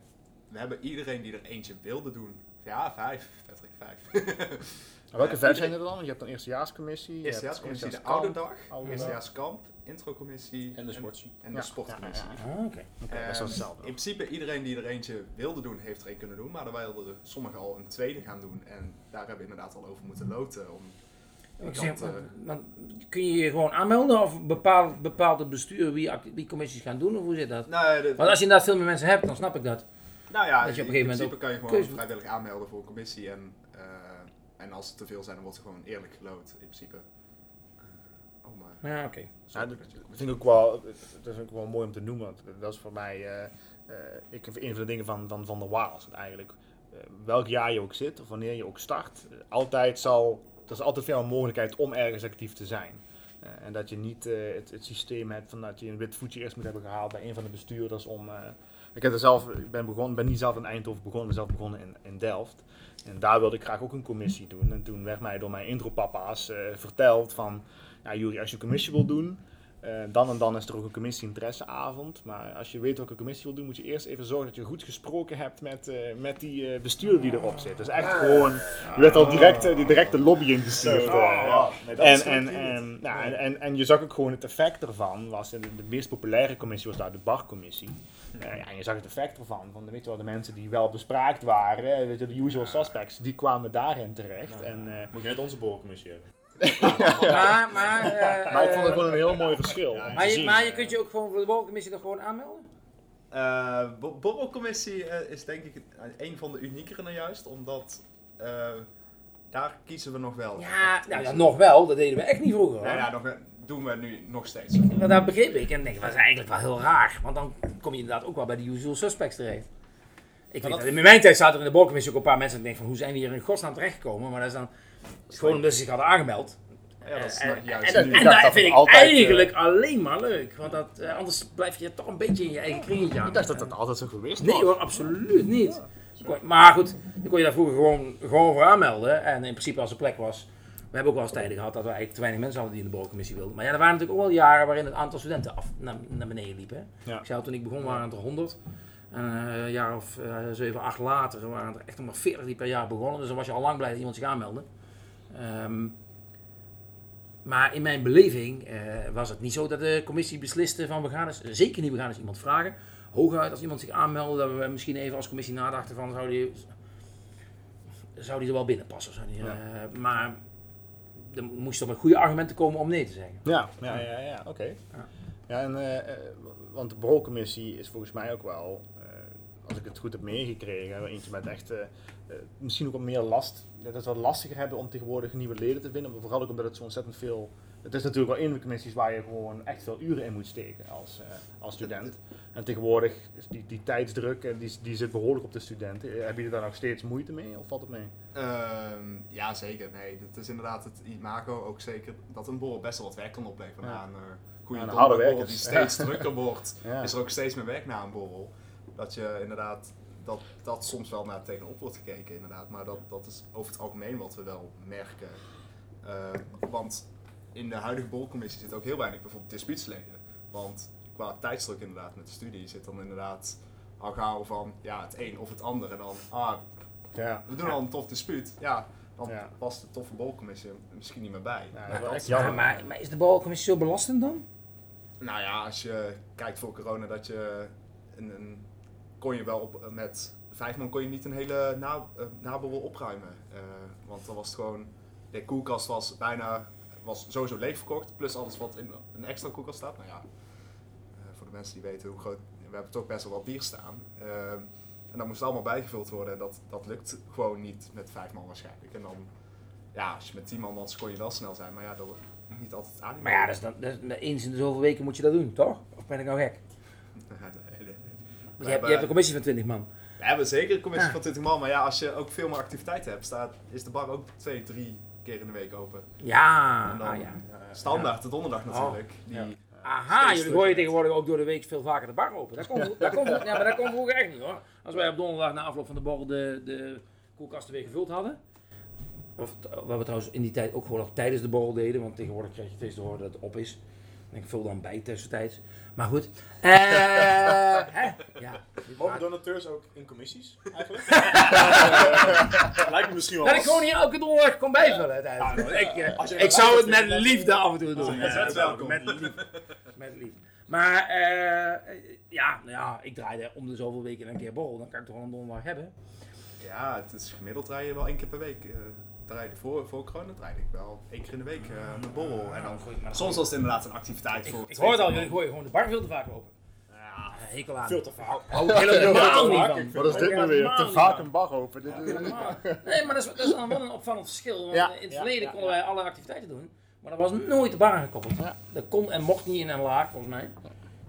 we hebben iedereen die er eentje wilde doen. Ja, vijf. Patrick, vijf. [LAUGHS] En welke Eh, vijf iedereen- zijn er dan? Je hebt een eerstejaarscommissie, Eerstejaarscommissie, de eerstejaarskamp. oude dag, eerstejaarskamp, introcommissie En de sportsie. en de Ja, sportcommissie. ja, ja, Ah, oké. Oké, dat is Ehm, hetzelfde. In principe iedereen die er eentje wilde doen, heeft er een kunnen doen. Maar er wilden sommigen al een tweede gaan doen. En daar hebben we inderdaad al over moeten loten. Om Ik zeg, eh, maar- maar kun je je gewoon aanmelden of bepaalt, bepaalt het bestuur wie die commissies gaan doen? Of hoe zit dat? nou, de- Want als je inderdaad veel meer mensen hebt, dan snap ik dat. nou ja, dat je op een in gegeven moment principe kan je gewoon keuze- vrijwillig aanmelden voor een commissie. En, eh, en als het te veel zijn, dan wordt er gewoon eerlijk geloot. In principe. Eh, oh, maar. Ja, oké. Ja, Sorry dat, dat je- dat vind ik ook wel, dat vind ik wel mooi om te noemen. Want dat is voor mij eh, eh, ik, een van de dingen van Van, van der Waals. Eigenlijk, welk jaar je ook zit of wanneer je ook start, altijd zal, er is altijd veel een mogelijkheid om ergens actief te zijn. Eh, en dat je niet eh, het, het systeem hebt van dat je een wit voetje eerst moet hebben gehaald bij een van de bestuurders om. Ik heb er zelf, ben, begonnen, ben niet zelf in Eindhoven begonnen, ben zelf begonnen in, in Delft. En daar wilde ik graag ook een commissie doen. En toen werd mij door mijn intropapa's eh verteld van, ja Juri, als je een commissie wil doen, eh, dan en dan is er ook een commissie-interesseavond. Maar als je weet welke commissie wil doen, moet je eerst even zorgen dat je goed gesproken hebt met, eh, met die eh, bestuurder die erop zit. Dus echt gewoon, je werd al direct, die directe lobby ingestuurd. Ja. Nee, En, nou, en, en, en je zag ook gewoon het effect ervan. Was de, de meest populaire commissie was daar de barcommissie. Eh, ja, en je zag het effect ervan. Van, weet je wel, de mensen die wel bespraakt waren, weet je, de usual suspects, die kwamen daarin terecht. En, eh, Moet je net onze borrelcommissie hebben. Maar, maar, eh, Maar ik vond het gewoon een heel mooi verschil. Ja, maar, je, maar je kunt je ook gewoon voor de borrelcommissie er gewoon aanmelden? Eh, bo- borrelcommissie eh, is denk ik een van de uniekere nou juist, omdat eh, daar kiezen we nog wel. Ja, nou, ja, nog wel. Dat deden we echt niet vroeger. hoor. Nee, ja, nog, doen we nu nog steeds. Maar dat begreep ik en denk, dat is eigenlijk wel heel raar. Want dan kom je inderdaad ook wel bij de usual suspects terecht. Ik weet dat- dat in mijn tijd zaten er in de borrelcommissie ook een paar mensen en ik denk van, hoe zijn die hier in godsnaam terechtgekomen? Maar dat is dan gewoon omdat ze zich hadden aangemeld. Ja, dat is en, nou juist en, dat dat vind ik eh, eigenlijk alleen maar leuk. Want dat, eh, anders blijf je toch een beetje in je eigen kringetje aan. Ik dacht dat dat altijd zo geweest Nee was. hoor, absoluut niet. Maar goed, dan kon je daar vroeger gewoon, gewoon voor aanmelden. En in principe als er plek was. We hebben ook wel eens tijden gehad dat we eigenlijk te weinig mensen hadden die in de borrelcommissie wilden. Maar ja, er waren natuurlijk ook wel jaren waarin het aantal studenten af, naar, naar beneden liep. Hè. Ja. Ik zei al, toen ik begon waren het er 100. En eh, een jaar of 7, 8 later waren er echt nog maar 40 die per jaar begonnen. Dus dan was je al lang blij dat iemand zich aanmeldde. Ehm, maar in mijn beleving eh, was het niet zo dat de commissie besliste van we gaan eens, zeker niet, we gaan eens iemand vragen. Hooguit als iemand zich aanmeldde, dat we misschien even als commissie nadachten van zou die, zou die er wel binnen passen. Zou die, Ja. eh, maar er moesten wel goede argumenten komen om nee te zeggen. Ja, ja, ja, ja oké. Ja. Ja. en, eh, want de broodcommissie is volgens mij ook wel, als ik het goed heb meegekregen, eentje met echt, misschien ook wat meer last, dat het wat lastiger hebben om tegenwoordig nieuwe leden te vinden, maar vooral ook omdat het zo ontzettend veel, het is natuurlijk wel een van de commissies waar je gewoon echt veel uren in moet steken als, eh, als student. En tegenwoordig is die, die tijdsdruk, eh, die, die zit behoorlijk op de studenten. Eh, Hebben jullie daar nog steeds moeite mee of valt het mee? Ehm, ja, zeker. Nee, het is inderdaad het imago ook zeker dat een borrel best wel wat werk kan opleveren Ja. na een uh, goede Ja, die steeds [LAUGHS] drukker wordt. Ja. Is er ook steeds meer werk na een borrel. Dat je inderdaad, dat, dat soms wel naar tegenop wordt gekeken inderdaad. Maar dat, dat is over het algemeen wat we wel merken. Eh, want in de huidige borrelcommissie zit ook heel weinig bijvoorbeeld dispuutsleden. Want qua tijdsdruk inderdaad met de studie zit dan inderdaad al gauw van ja, het een of het ander. En dan, ah, Ja. we doen al een tof dispuut. Ja, dan Ja. past de toffe bolcommissie misschien niet meer bij. Maar, maar, jammer. maar, maar is de borrelcommissie zo belastend dan? Nou ja, als je kijkt voor corona dat je een, een kon je wel op, met vijf man kon je niet een hele na, eh, naborrel opruimen. Eh, want dan was het gewoon, de koelkast was bijna, was sowieso leeg verkocht. Plus alles wat in een extra koelkast staat. Nou ja, eh, voor de mensen die weten hoe groot, we hebben toch best wel wat bier staan. Eh, en dat moest allemaal bijgevuld worden en dat, dat lukt gewoon niet met vijf man waarschijnlijk. En dan, ja, als je met tien man was kon je wel snel zijn. Maar ja, dat niet altijd aan. Maar ja, is dan, eens in de zoveel weken moet je dat doen, toch? Of ben ik nou gek? [LAUGHS] Nee, nee, nee. Want We je, hebt, hebben- je hebt een commissie van 20 man. We hebben zeker een commissie van 20 man, maar ja, als je ook veel meer activiteiten hebt, staat, is de bar ook twee, drie keer in de week open. Ja, dan ah, ja. standaard, de donderdag Oh. natuurlijk. Die, Ja. Aha, jullie gooien tegenwoordig ook door de week veel vaker de bar open. Dat kon, dat kon, ja, maar dat kon vroeger echt niet hoor. Als wij op donderdag na afloop van de borrel de, de koelkasten weer gevuld hadden. Of wat we trouwens in die tijd ook gewoon nog tijdens de borrel deden. Want tegenwoordig krijg je steeds te horen dat het op is. Ik vul dan bij tussentijds. Maar goed. [LAUGHS] Eh, hè? Ja. Mogen donateurs ook in commissies eigenlijk? [LAUGHS] Lijkt me misschien wel Dat ik gewoon hier elke donderdag kon bijvullen uiteindelijk. Ja, ik, eh, als je ik zou het met liefde af en toe doen. bent Ja, welkom. Met liefde. Met liefde. Maar eh, ja, nou ja, ik draaide om de zoveel weken een keer borrel. Dan kan ik toch wel een donderdag hebben. ja, het is gemiddeld draai je wel één keer per week. eh draaide, voor, voor corona draaide ik wel één keer in de week eh een borrel. En dan, gooi ik maar- soms was het inderdaad een activiteit Ik, voor ik twee, hoor het al, jullie gooien gewoon de bar veel te vaak open. Ja, Eh, hekel aan. Veel te vaak. Hou ik helemaal niet van. Ik Wat is dit nou weer? Te vaak een bar open. Dit is- ik Nee, maar dat is, dat is dan wel een opvallend verschil. Want Ja. in het verleden ja, konden ja. wij alle activiteiten doen. Maar er was nooit de bar aangekoppeld. Ja. Dat kon en mocht niet in een laag, volgens mij.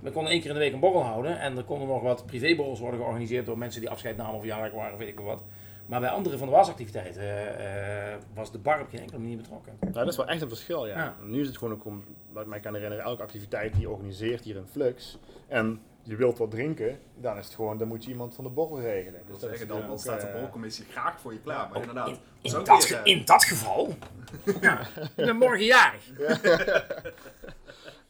We konden één keer in de week een borrel houden. En er konden nog wat privéborrels worden georganiseerd door mensen die afscheid namen of jarig waren of weet ik wel wat. Maar bij andere van de wasactiviteiten eh, eh, was de bar op geen enkele manier betrokken. Ja, dat is wel echt een verschil, ja. Ja. Nu is het gewoon ook, om, wat ik mij kan herinneren, elke activiteit die je organiseert hier in Flux. En je wilt wat drinken, dan is het gewoon, dan moet je iemand van de borrel regelen. dat Dus wil zeggen, dan, dan ook, staat de eh, bolcommissie graag voor je klaar. Maar inderdaad, in, dat in, dat, ge- eh, in dat geval. [LAUGHS] ja, ik ben morgen jarig. [LAUGHS]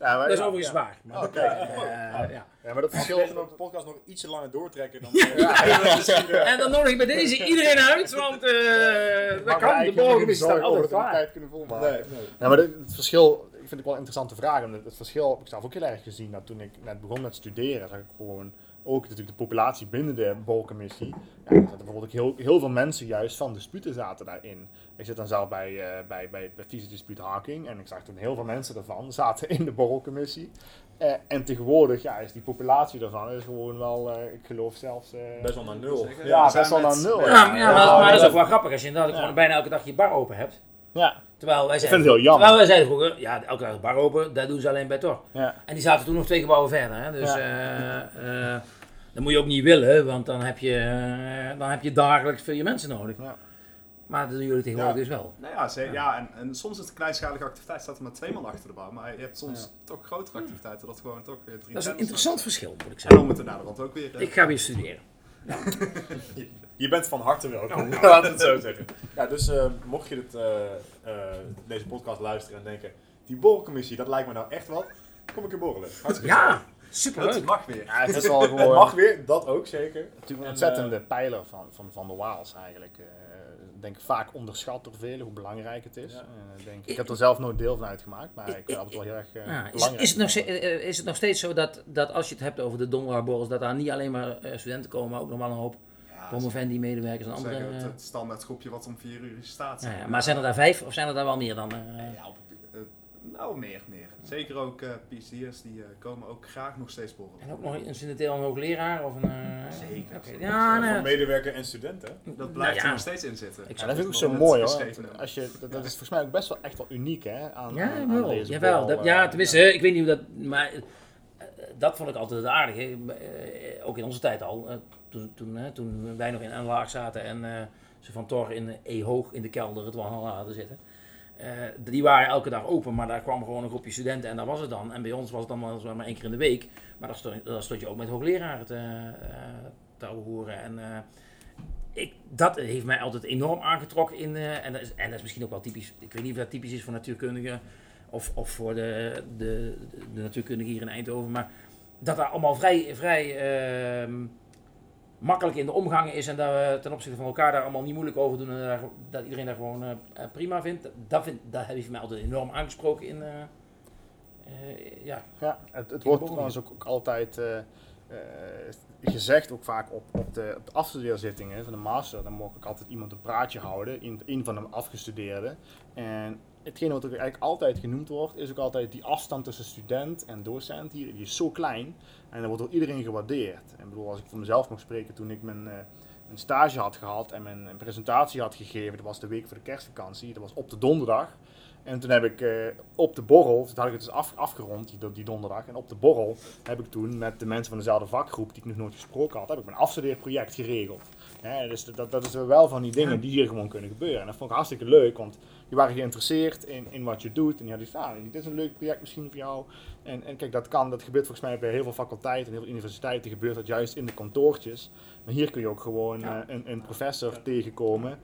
Ja, maar, Dat is ja, overigens ja. waar. Maar, Oh, kijk. eh, ja. Ja, maar dat verschil... we deze podcast nog ietsje langer doortrekken, dan eh, [LAUGHS] eh, En dan nodig ik bij deze [LAUGHS] iedereen uit, want eh dat kan. De borgen is altijd dat de klaar. tijd kunnen volmaken. nee, nee. Ja, maar het, het verschil, ik vind het wel een interessante vraag. omdat Het verschil heb ik zelf ook heel erg gezien. Dat toen ik net begon met studeren, zag ik gewoon ook natuurlijk de populatie binnen de bolcommissie. Ja, er zaten bijvoorbeeld ook heel, heel veel mensen juist van disputen zaten daarin. Ik zit dan zelf bij, eh bij, bij, bij Dispuut Harking en ik zag toen heel veel mensen daarvan [LAUGHS] zaten in de borrelcommissie. Eh, en tegenwoordig ja, is die populatie daarvan is gewoon wel, eh, ik geloof zelfs... eh, Best wel naar nul. Ja, best wel naar nul. Ja, Ja, maar, ja, ja, maar, maar dat is ook wel grappig als je inderdaad Ja. gewoon bijna elke dag je bar open hebt. ja, Terwijl wij ik vind zeiden, het heel jammer. terwijl wij zeiden vroeger, ja, elke dag de bar open, dat doen ze alleen bij Tor. Ja. En die zaten toen nog twee gebouwen verder. Hè? Dus Ja. eh, eh, dat moet je ook niet willen, want dan heb je, eh, dan heb je dagelijks veel je mensen nodig. Ja. Maar dat doen jullie tegenwoordig Ja. dus wel. Nou ja, ze- ja en, en soms is het een kleinschalige activiteit, staat er maar twee man achter de bar. Maar je hebt soms Ja. toch grotere activiteiten, dat gewoon toch weer drie Dat is een interessant verschil, moet ik En zeggen. we de rand ook weer. Ik ga weer studeren. [LAUGHS] Je bent van harte welkom, [LAUGHS] laten we het zo zeggen. Ja, dus eh, mocht je dit, eh, eh, deze podcast luisteren en denken, die borrelcommissie, dat lijkt me nou echt wat, kom ik er borrelen. Hartstikke Ja, gezellig. het mag weer. Ja, het is [LAUGHS] wel Het gewoon mag weer, dat ook zeker. natuurlijk een En, ontzettende pijler van, van, van de Waals eigenlijk. Eh, Ik denk vaak onderschat door velen hoe belangrijk het is. Ja. Denk, ik heb er zelf nooit deel van uitgemaakt, maar ik vind het wel heel erg Ja, is, belangrijk. is, het nog, is het nog steeds zo dat, dat als je het hebt over de donderdagborrels, dat daar niet alleen maar studenten komen, maar ook nog wel een hoop Ja, promovendi-medewerkers en andere... zeggen, het, eh, het standaard groepje wat om vier uur staat. ja, ja, maar zijn er daar vijf of zijn er daar wel meer dan? eh? Ja, op, eh, nou, meer, meer. Zeker ook eh PhD'ers, die eh, komen ook graag nog steeds borrelen. En ook nog een incidenteel een hoogleraar of een... eh, Zeker. oké. Zeker. Ja, nee. medewerker en studenten. Dat blijft Nou er nog steeds in zitten. Ik Ja, dat vind ik ook zo mooi hoor. Als je, dat, dat is volgens mij ook best wel echt wel uniek hè, aan, Ja, aan, aan jawel. deze jawel. borrel, Dat, ja, tenminste, ik weet niet hoe dat... Maar dat vond ik altijd het aardige. eh, ook in onze tijd al. Eh, toen, toen, toen wij nog in een laag zaten en eh, ze van Tor in E hoog in de kelder het wel hadden zitten. Eh, die waren elke dag open, maar daar kwam gewoon een groepje studenten en daar was het dan. En bij ons was het dan wel maar één keer in de week. Maar daar stond, je ook met hoogleraren te, eh, horen. En eh, ik, dat heeft mij altijd enorm aangetrokken. In, eh, en, dat is, en is misschien ook wel typisch. Ik weet niet of dat typisch is voor natuurkundigen of, of voor de, de, de natuurkundigen hier in Eindhoven. Maar dat daar allemaal vrij, vrij ehm, makkelijk in de omgang is. En dat we ten opzichte van elkaar daar allemaal niet moeilijk over doen. En daar- dat iedereen daar gewoon eh, eh, prima vindt. Dat, vind, dat heeft mij altijd enorm aangesproken in. eh, eh, ja, Ja, het, het wordt trouwens ook, ook altijd gezegd, ook vaak op, op, de, op de afstudeerzittingen van de master, dan mocht ik altijd iemand een praatje houden, een, een van de afgestudeerden. En hetgene wat ook eigenlijk altijd genoemd wordt, is ook altijd die afstand tussen student en docent hier, die is zo klein. En dat wordt door iedereen gewaardeerd. En bedoel, als ik voor mezelf mag spreken, toen ik mijn, eh, stage had gehad en mijn, mijn presentatie had gegeven, dat was de week voor de kerstvakantie, dat was op de donderdag. En toen heb ik eh, op de borrel, toen had ik het dus af, afgerond die, die donderdag. En op de borrel heb ik toen met de mensen van dezelfde vakgroep, die ik nog nooit gesproken had, heb ik mijn afstudeerproject geregeld. Hè, dus dat, dat is wel van die dingen die hier gewoon kunnen gebeuren. En dat vond ik hartstikke leuk, want die waren geïnteresseerd in, in wat je doet. En die hadden ah, dit is een leuk project misschien voor jou. En, en kijk, dat kan, dat gebeurt volgens mij bij heel veel faculteiten en heel veel universiteiten, gebeurt dat juist in de kantoortjes. Maar hier kun je ook gewoon Ja. eh, een, een professor tegenkomen,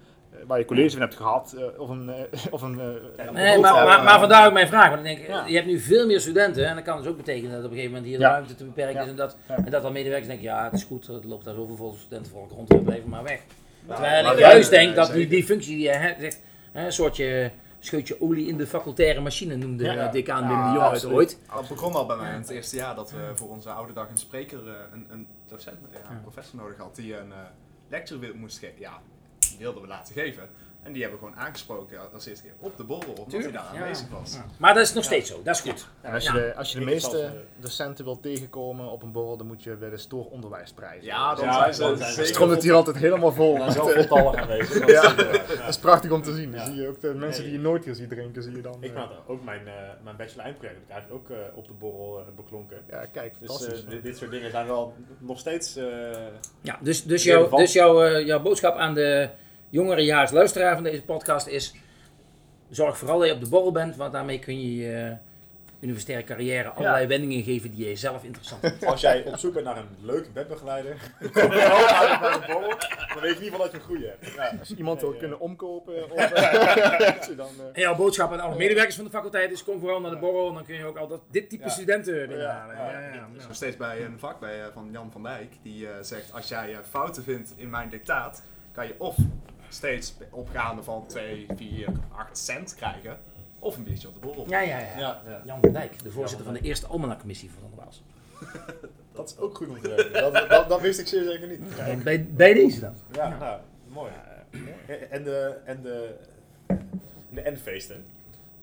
waar je college van hebt gehad, eh, of een... eh, [LAUGHS] of een eh, Nee, maar, maar, maar vandaar ook mijn vraag. Want ik denk, Ja. je hebt nu veel meer studenten. En dat kan dus ook betekenen dat op een gegeven moment hier de Ja. ruimte te beperken Ja. is. En dat, Ja. en dat dan medewerkers denken, ja, het is goed, het loopt daar zoveel vol studenten voor rond, we blijven maar weg. Terwijl maar ik juist denk dat die, die functie die je hebt, zegt, hè, een soortje scheutje olie in de facultaire machine noemde Ja. ja. decaan Ja, Wim de Jong ooit. Dat begon al bij mij in het eerste jaar dat we voor onze oude dag een spreker, eh, een, een docent, ja, Ja. een professor nodig had die een eh, lecture wil, moest geven. Ja, die wilden we laten geven. En die hebben we gewoon aangesproken als eerste keer op de borrel, omdat hij daar ja. aanwezig was. Ja. Maar dat is nog steeds zo, dat is goed. En als je de, als je de meeste eh, docenten wilt tegenkomen op een borrel, dan moet je bij de Stoor Onderwijsprijs. Ja, dan Ja, zijn ze dan Dan zijn stroomt het hier altijd helemaal vol. Zo eh, [LAUGHS] voltallig aanwezig. Dat Ja. is, ja. Dat is prachtig om te zien. Dan Ja. zie je ook de mensen Nee. die je nooit hier ziet drinken, zie je dan. Ik eh, had ook mijn, eh mijn bachelor eindproject heb ik eigenlijk ook op de borrel beklonken. ja, kijk, Dus fantastisch. eh, dit, dit soort dingen zijn wel nog steeds... eh, Ja, dus, dus, Weer jouw, dus jouw, eh, jouw boodschap aan de jongerejaars luisteraar van deze podcast is... Zorg vooral dat je op de borrel bent, want daarmee kun je je eh, universitaire carrière allerlei wendingen geven die je zelf interessant vindt. als jij op zoek bent naar een leuke bedbegeleider, [LAUGHS] kom vooral uit bij de borrel, dan weet je in ieder geval dat je een goede hebt. Ja, als je iemand wil kunnen omkopen, of, [LAUGHS] eh, je dan, eh, En jouw boodschap aan alle medewerkers van de faculteit is: kom vooral naar de borrel en dan kun je ook al dat, dit type Ja. studenten binnenhalen. Ja, Ja, ja. ja, ja. Dus nog steeds bij een vak bij, van Jan van Dijk, die eh, zegt als jij fouten vindt in mijn dictaat, kan je of steeds opgaande van 2, 4, 8 cent krijgen, of een biertje op de borrel. Ja, ja, ja. Ja, ja. Jan van Dijk, de voorzitter van de eerste Almanak-commissie van de Waals. [LAUGHS] Dat is ook goed om te weten. Dat, dat, dat wist ik zeer zeker niet. Dan Bij, bij deze dan. Ja, nou, mooi. En de, en de, de N-feesten.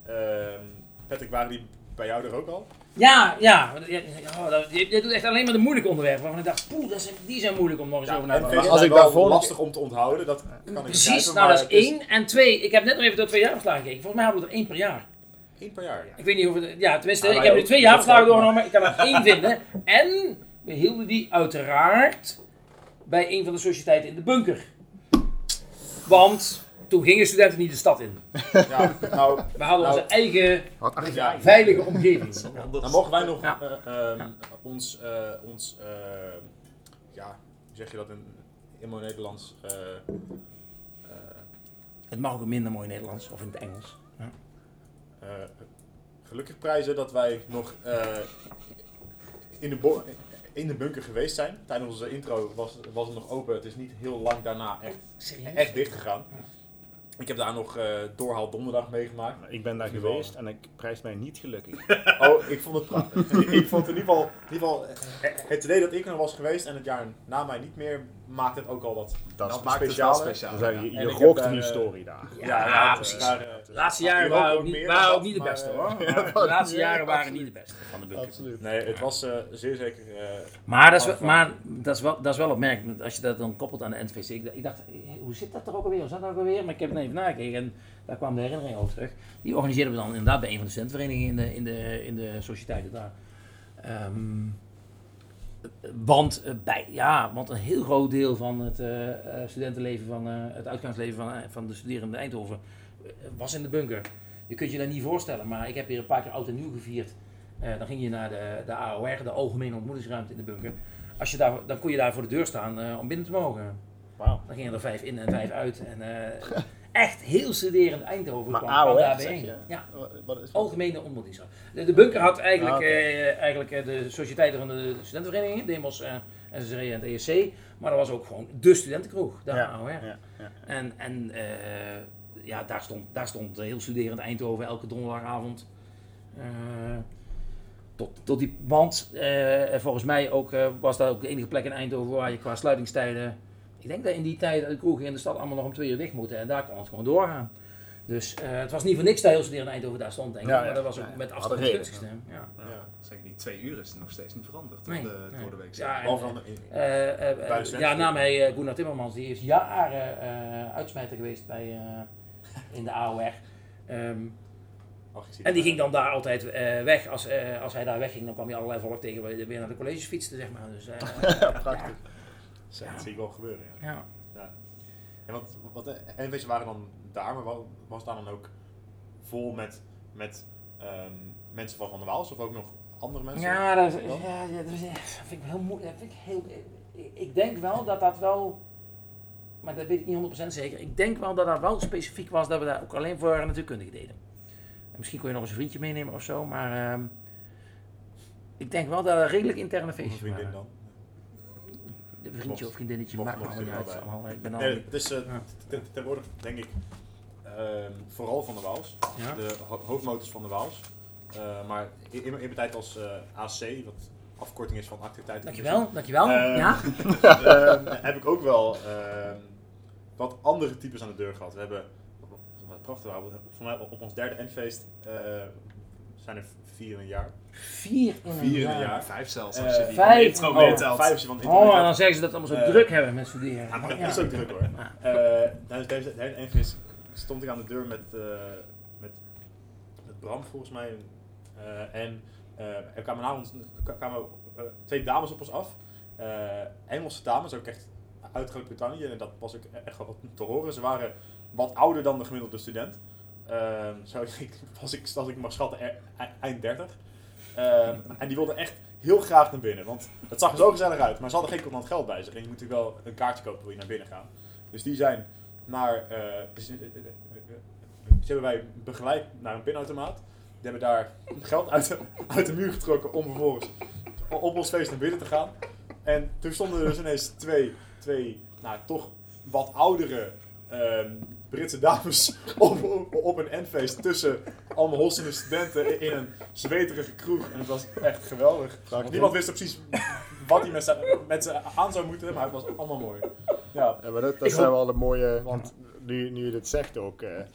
Ehm Patrick, waren die bij jou er ook al? Ja, ja. want Je, oh, dat- je, je doet echt alleen maar de moeilijke onderwerpen. Waarvan ik dacht, poeh, dat zijn, die zijn moeilijk om nog eens over na te denken. Als ik wel daarvoor lastig om te onthouden, dat kan ik Precies, nou dat is één. En twee, ik heb net nog even door twee jaarverslagen gekeken. Volgens mij hadden we er één per jaar. Één per jaar. Ik weet niet of het, ja tenminste, Ja, ik heb nu twee jaarverslagen doorgenomen. Ik kan er één vinden. En we hielden die uiteraard bij een van de sociëteiten in de bunker. Want toen gingen studenten niet de stad in. Ja, nou, We hadden Nou, onze eigen Wat ach, ja, veilige omgeving. Dan mogen wij nog Ja. eh, ehm, ons, eh, ons eh, ja, hoe zeg je dat in, in mooi Nederlands? eh, eh, Het mag ook minder mooi Nederlands of in het Engels. eh, gelukkig prijzen dat wij nog eh, in, de bo- in de bunker geweest zijn. Tijdens onze intro was, was het nog open. Het is niet heel lang daarna echt, echt dicht gegaan. Ik heb daar nog eh doorhaal donderdag meegemaakt. Ik ben daar geweest en ik prijs mij niet gelukkig. [LAUGHS] Oh, ik vond het prachtig. [LAUGHS] ik vond in ieder geval, in ieder geval eh, het idee dat ik er was geweest en het jaar na mij niet meer, maakt het ook al wat Dat is Dat maakt speciaal. Dan zeg je, ja. Je rookt een daar, eh, historie daar. Ja, Ja, het- precies. daar, De laatste jaren waren ook niet, waren ook de beste eh, hoor. De laatste ja, jaren waren niet de beste van de bunker. Absoluut. Nee, het was eh, zeer zeker. eh, Maar, dat is, wel, maar dat, is wel, dat is wel opmerkelijk als je dat dan koppelt aan de NVC. Ik, dacht- ik dacht, hoe zit dat er ook alweer? Hoe zat dat ook alweer? Maar ik heb het even nagekeken en daar kwam de herinnering over terug. Die organiseerden we dan inderdaad bij een van de studentenverenigingen in de, in de, in de sociëteiten daar. Ehm, want, bij, ja, want een heel groot deel van het eh, eh, studentenleven, van, eh, het uitgangsleven van, van de studerenden in Eindhoven was in de bunker. Je kunt je dat niet voorstellen, maar ik heb hier een paar keer oud en nieuw gevierd. Eh, dan ging je naar de, de AOR, de Algemene Ontmoetingsruimte in de bunker. Als je daar, dan kon je daar voor de deur staan eh, om binnen te mogen. Wauw. Dan gingen er vijf in en vijf uit. En, eh, echt heel studerend Eindhoven Maar kwam, AOR, daar? Ja, Wat- Wat is Algemene Ontmoetingsruimte. De, de bunker had eigenlijk, Ah, eigenlijk de sociëteiten van de studentenverenigingen, Demos, eh SSR en het ESC. Maar er was ook gewoon de studentenkroeg, de Ja, AOR. Ja, ja. En, en eh, ja, daar stond, daar stond heel studerend Eindhoven elke donderdagavond. eh, tot, tot die, want eh, volgens mij ook, eh, was dat ook de enige plek in Eindhoven waar je qua sluitingstijden. Ik denk dat in die tijd de kroegen in de stad allemaal nog om twee uur dicht moeten en daar kon het gewoon doorgaan. Dus eh, het was niet voor niks dat heel studerend Eindhoven daar stond, denk ik. Ja, maar ja. dat was ook Ja, met afstand het gunstigste. Ja. ja. Zeg die twee uur is nog steeds niet veranderd Nee, door, de, nee. door de week. Ja, en, eh, eh, eh, ja, na mij eh Gunnar Timmermans, die is jaren eh uitsmijter geweest bij, eh, in de AOR. Ehm, Ach, en die ging dan daar altijd eh, weg. Als, eh, als hij daar wegging, dan kwam hij allerlei volk tegen waar je weer naar de colleges fietste, zeg maar. Dus, eh, [LAUGHS] prachtig. Zo, Dat zie ik wel gebeuren, ja. ja. En wat, wat de NV's waren dan daar, maar wa- was daar dan ook vol met, met ehm, mensen van Van der Waals of ook nog andere mensen? Ja, dat, is- ja, ja, dat, is- dat vind ik heel moeilijk. Dat vind ik, heel, ik, ik denk wel dat dat wel, maar dat weet ik niet 100% zeker. Ik denk wel dat dat wel specifiek was dat we daar ook alleen voor natuurkundige deden. En misschien kon je nog eens een vriendje meenemen of zo, maar ehm, ik denk wel dat er redelijk interne feestjes vriendin waren. dan? Een vriendje of vriendinnetje, maakt me niet uit. Allemaal, Ik ben al, Nee, het is eh, tegenwoordig denk ik ehm, vooral Van der Waals. De ho- hoofdmotors van de Waals. Eh, maar in, in mijn tijd als eh, AC, wat afkorting is van activiteiten. Dankjewel, dankjewel. Eh, ja? [LAUGHS] Heb ik ook wel wat andere types aan de deur gehad. We hebben, wat prachtig, we voor mij op ons derde endfeest eh, zijn er vier in een jaar. Vier in een Vier in een jaar. jaar. Vijf zelfs, Eh, als je die vijf? intro Oh, meetelt. Vijf je van Oh, en dan zeggen ze dat het allemaal zo Eh, druk hebben met studeren. Ja, maar Ja. dat is ook druk hoor. Ja. Tijdens deze hele endfeest stond ik aan de deur met, eh, met, met Bram volgens mij. Eh, en eh, er kwamen, ons, kwamen twee dames op ons af. Eh, Engelse dames, ook echt uit Groot-Brittannië. En dat was ook echt wel wat te horen. Ze waren wat ouder dan de gemiddelde student. Zo [LAUGHS] ik, ik, als ik mag schatten, e- e- eind 30. Ehm, en die wilden echt heel graag naar binnen. Want het zag er zo gezellig uit. Maar ze hadden geen contant geld bij zich. En je moet natuurlijk wel een kaartje kopen wil je naar binnen gaan. Dus die zijn naar... eh, hebben wij begeleid naar een pinautomaat. Die hebben daar geld uit uit de muur getrokken om vervolgens op ons feest naar binnen te gaan. En toen stonden er dus ineens twee, twee nou, toch wat oudere ehm, Britse dames op, [LAUGHS] op, op een endfeest tussen allemaal hossende studenten in een zweterige kroeg. En het was echt geweldig. Want niemand wist precies wat hij met ze, met ze aan zou moeten, maar het was allemaal mooi. Ja, Ja, maar dat, zijn wel de mooie, want nu, nu je dit zegt ook, eh, eh,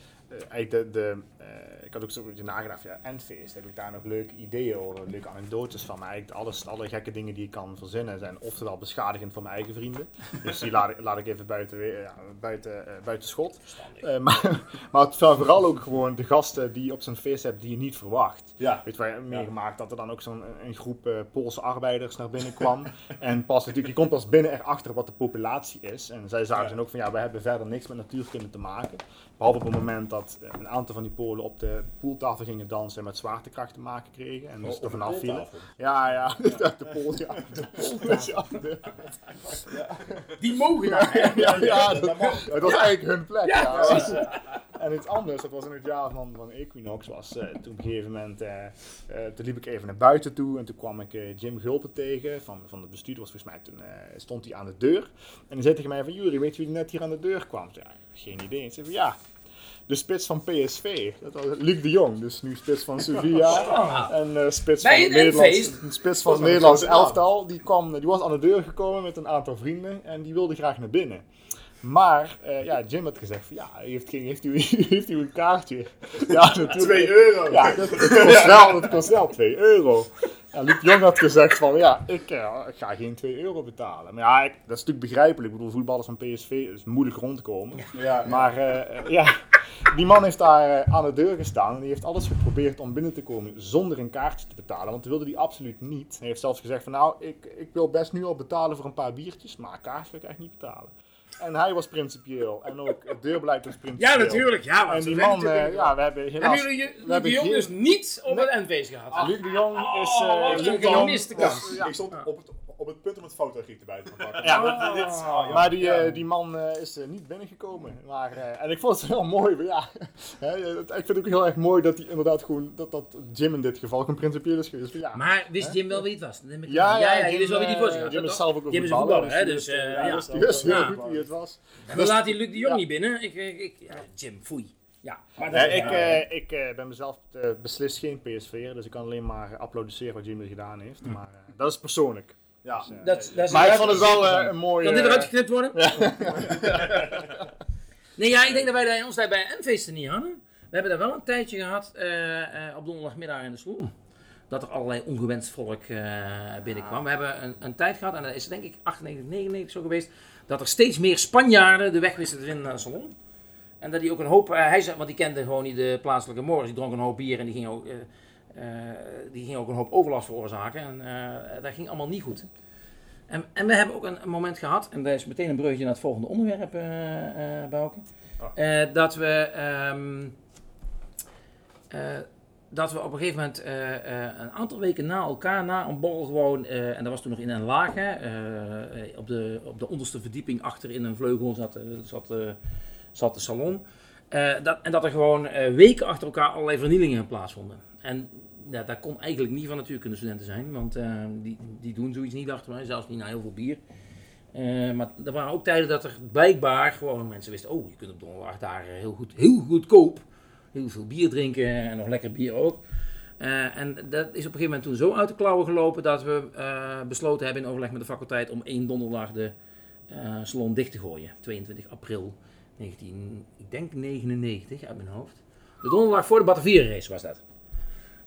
eigenlijk de, de, eh, ik had ook beetje nagedacht, ja, Endfeest, heb ik daar nog leuke ideeën over, leuke anekdotes van, maar eigenlijk alles, alle gekke dingen die ik kan verzinnen zijn oftewel beschadigend voor mijn eigen vrienden, dus die laat, ik- laat ik even buiten, ja, buiten, eh, buiten schot. Eh, maar, [LAUGHS] maar het zijn vooral ook gewoon de gasten die je op zo'n feest hebt die je niet verwacht. ja. Weet je, wij hebben meegemaakt dat er dan ook zo'n een groep eh, Poolse arbeiders naar binnen kwam. [LAUGHS] en pas natuurlijk, je komt pas binnen erachter wat de populatie is. En zij zagen Ja. dan ook van ja, wij hebben verder niks met natuurkunde te maken. Behalve op het moment dat een aantal van die Polen op de poeltafel gingen dansen en met zwaartekracht te maken kregen. En dus Op er vanaf vielen. Ja, ja, [LAUGHS] de Pool, [LAUGHS] ja. De Pool, ja. De- Die mogen daar. ja, ja, ja, dat het was eigenlijk hun plek. Ja, Ja, precies. En iets anders, dat was in het jaar van, van Equinox, was eh, toen op een gegeven moment, eh, eh, toen liep ik even naar buiten toe en toen kwam ik Jim Gulpen tegen van, van het bestuur, was volgens mij, toen eh, stond hij aan de deur. En die zei tegen mij van, Jury, weet je wie net hier aan de deur kwam? Ik zei, Ja, geen idee. En zei van, ja, de spits van PSV, dat was Luc de Jong, dus nu spits van Sevilla. En spits van het Nederlands, spits van het Nederlands elftal. Die, kwam, die was aan de deur gekomen met een aantal vrienden en die wilde graag naar binnen. Maar eh, ja, Jim had gezegd van ja, heeft, geen, heeft, u, [LAUGHS] heeft u een kaartje? Ja, [LAUGHS] natuurlijk. 2 euro. Ja, dat, dat kost wel, dat kost wel 2 euro. En Luc Jong had gezegd van ja, ik, eh, ik ga geen 2 euro betalen. Maar ja, ik, dat is natuurlijk begrijpelijk. Ik bedoel, voetballers van PSV is moeilijk rondkomen. Ja, Maar eh, ja, die man heeft daar eh, aan de deur gestaan en die heeft alles geprobeerd om binnen te komen zonder een kaartje te betalen. Want dat wilde hij absoluut niet. Hij heeft zelfs gezegd van nou, ik, ik wil best nu al betalen voor een paar biertjes, maar een kaartje wil ik echt niet betalen. En hij was principieel en ook het deurbeleid was principieel. Ja, natuurlijk. Ja, En die man, eh, ja, we hebben Hebben helaas... jullie je- we Luc hebben de Jong geen- dus niet op Nee. het endfeest gehad? Luc de Jong is... Oh, eh, Luc de Jong gemiste was- kans. ja. Ik stond op het, op het punt om het fotogiet erbij te pakken. [LAUGHS] Ja, maar maar dit, dit- oh, Maar die, ja. eh, die man eh, is eh, niet binnengekomen. Maar, eh, en ik vond het heel mooi. maar ja, [LAUGHS] hè, ik vind het ook heel erg mooi dat hij inderdaad gewoon, dat, dat Jim in dit geval gewoon principieel is geweest. van Ja, Maar wist Jim wel wie het was? Dat neem ik ja, ja, ja, Jim, wist wel wie die had. Jim is zelf ook een Jim is een voetballer, hè, die dus, eh, ja, ja. wist heel Ja. goed wie het was. En dan laat hij Luc de Jong Ja. niet binnen. Ik, ik, ik, ja, Jim, foei. Ja, maar Nee, is- ik, ja. eh, ik eh, ben mezelf beslist geen PSV'er, dus ik kan alleen maar applaudisseren wat Jim er gedaan heeft. Maar eh, dat is persoonlijk. Ja. Dus, eh, Dat, dat is maar ik vond het wel eh, een mooi... Kan dit eh, eruit geknipt worden? [LAUGHS] nee, ja, ik denk dat wij bij ons daar bij een feesten niet hadden. We hebben daar wel een tijdje gehad eh, eh, op donderdagmiddag in de sloem. Dat er allerlei ongewenst volk eh, binnenkwam. We hebben een, een tijd gehad, en dat is denk ik 98, 99 zo geweest, dat er steeds meer Spanjaarden de weg wisten te vinden naar de salon. En dat hij ook een hoop, eh, hij zei, want die kende gewoon niet de plaatselijke Morris, die dronk een hoop bier en die ging ook, eh, eh, die ging ook een hoop overlast veroorzaken. En eh, dat ging allemaal niet goed. En, en we hebben ook een, moment gehad, en daar is meteen een bruggetje naar het volgende onderwerp, eh eh Bouke. Eh, dat we, ehm, eh, dat we op een gegeven moment eh, eh, een aantal weken na elkaar, na een borrel gewoon, eh, en dat was toen nog in een laag, hè, eh, eh, op, de, op de onderste verdieping achter in een vleugel zat, eh, zat, eh, zat de salon. Eh, dat, en dat er gewoon eh, weken achter elkaar allerlei vernielingen plaatsvonden. En ja, dat kon eigenlijk niet van natuurkundestudenten zijn, want eh, die, die doen zoiets niet achter mij, zelfs niet na heel veel bier. Eh, maar er waren ook tijden dat er blijkbaar gewoon mensen wisten, oh, je kunt op donderdag daar heel, goed, heel goedkoop heel veel bier drinken en nog lekker bier ook. Eh, en dat is op een gegeven moment toen zo uit de klauwen gelopen dat we besloten hebben in overleg met de faculteit om één donderdag de salon dicht te gooien. 22 april 19, ik denk 99 uit mijn hoofd. De donderdag voor de Batavierenrace was dat.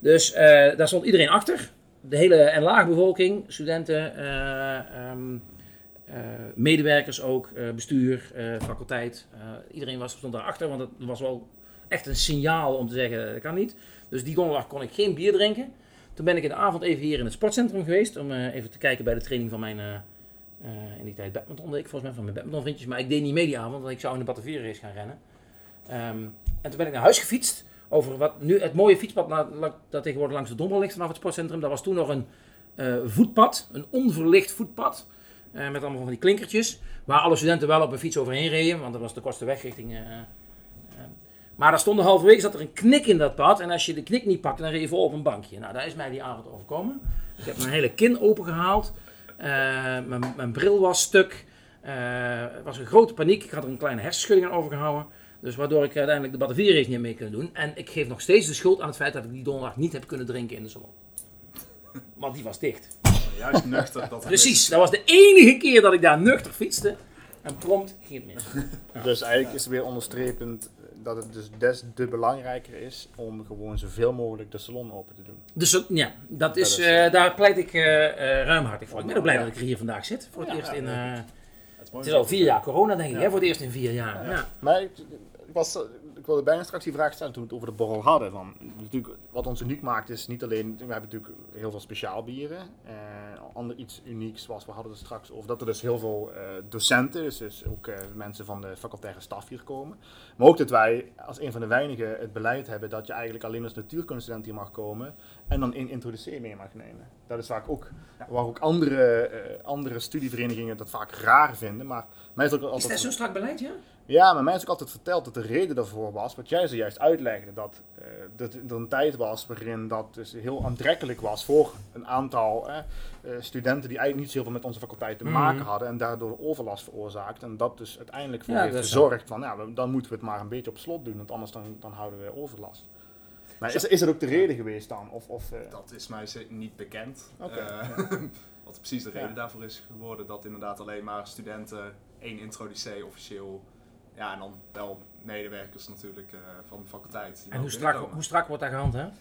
Dus eh, daar stond iedereen achter. De hele en laag bevolking, studenten, eh, ehm, eh, medewerkers ook, bestuur, faculteit. Iedereen was, stond daarachter, want het was wel echt een signaal om te zeggen dat kan niet. Dus die donderdag kon ik geen bier drinken. Toen ben ik in de avond even hier in het sportcentrum geweest om even te kijken bij de training van mijn, in die tijd badminton ik volgens mij van mijn badmintonvriendjes. Maar ik deed niet mee die avond, want ik zou in de Batavierenrace gaan rennen. Ehm, en toen ben ik naar huis gefietst over wat nu het mooie fietspad dat tegenwoordig langs de Dommel ligt vanaf het sportcentrum. Dat was toen nog een eh, voetpad, een onverlicht voetpad. eh, met allemaal van die klinkertjes. Waar alle studenten wel op een fiets overheen reden, want dat was de kortste weg richting. eh, maar daar stond halverwege zat er een knik in dat pad. En als je de knik niet pakte, dan reed je vol op een bankje. Nou, daar is mij die avond overkomen. Ik heb mijn hele kin opengehaald. Eh, mijn, mijn bril was stuk. Er was een grote paniek. Ik had er een kleine hersenschudding aan overgehouden. Dus waardoor ik uiteindelijk de Batavierenrace niet mee kunnen doen. En ik geef nog steeds de schuld aan het feit dat ik die donderdag niet heb kunnen drinken in de salon. Want die was dicht. Juist nuchter dat Precies, dat was de enige keer dat ik daar nuchter fietste. En prompt ging het mis. [LAUGHS] Dus eigenlijk is het weer onderstrepend dat het dus des te belangrijker is om gewoon zoveel mogelijk de salon open te doen. Dus ja, dat is, is, eh, daar pleit ik eh, eh, ruimhartig voor. Ik ben ook blij Ja. dat ik hier vandaag zit. Voor het Ja, eerst ja, in... eh, Het is, al vier jaar corona, denk ik, Ja. hè? Voor het eerst in vier jaar. Ja. Maar was, ik wilde bijna straks die vraag stellen toen we het over de borrel hadden. Van, natuurlijk, wat ons uniek maakt is niet alleen, we hebben natuurlijk heel veel speciaal bieren. Eh, ander iets unieks was, we hadden het straks over dat er dus heel veel eh, docenten, dus, dus ook eh, mensen van de facultaire staf hier komen. Maar ook dat wij als een van de weinigen het beleid hebben dat je eigenlijk alleen als natuurkunststudent hier mag komen en dan een introduceer mee mag nemen. Dat is vaak ook, waar ook andere, eh, andere studieverenigingen dat vaak raar vinden. Maar mij is het ook Is altijd dat zo'n strak beleid, ja? Ja, maar mij is ook altijd verteld dat de reden daarvoor was, wat jij zojuist uitlegde, dat, eh, dat er een tijd was waarin dat dus heel aantrekkelijk was voor een aantal eh, eh, studenten die eigenlijk niet zoveel met onze faculteit te Mhm. maken hadden en daardoor overlast veroorzaakt. En dat dus uiteindelijk voor Ja, heeft gezorgd van, ja, dan moeten we het maar een beetje op slot doen, want anders dan, dan houden we overlast. Maar is, is dat ook de reden geweest dan? Of, of, eh, Dat is mij ze- niet bekend. Eh, [LAUGHS] wat precies de reden Ja. daarvoor is geworden. Dat inderdaad alleen maar studenten één introducee officieel. Ja, en dan wel medewerkers natuurlijk eh, van de faculteit. En hoe strak, hoe strak wordt daar gehandhaafd?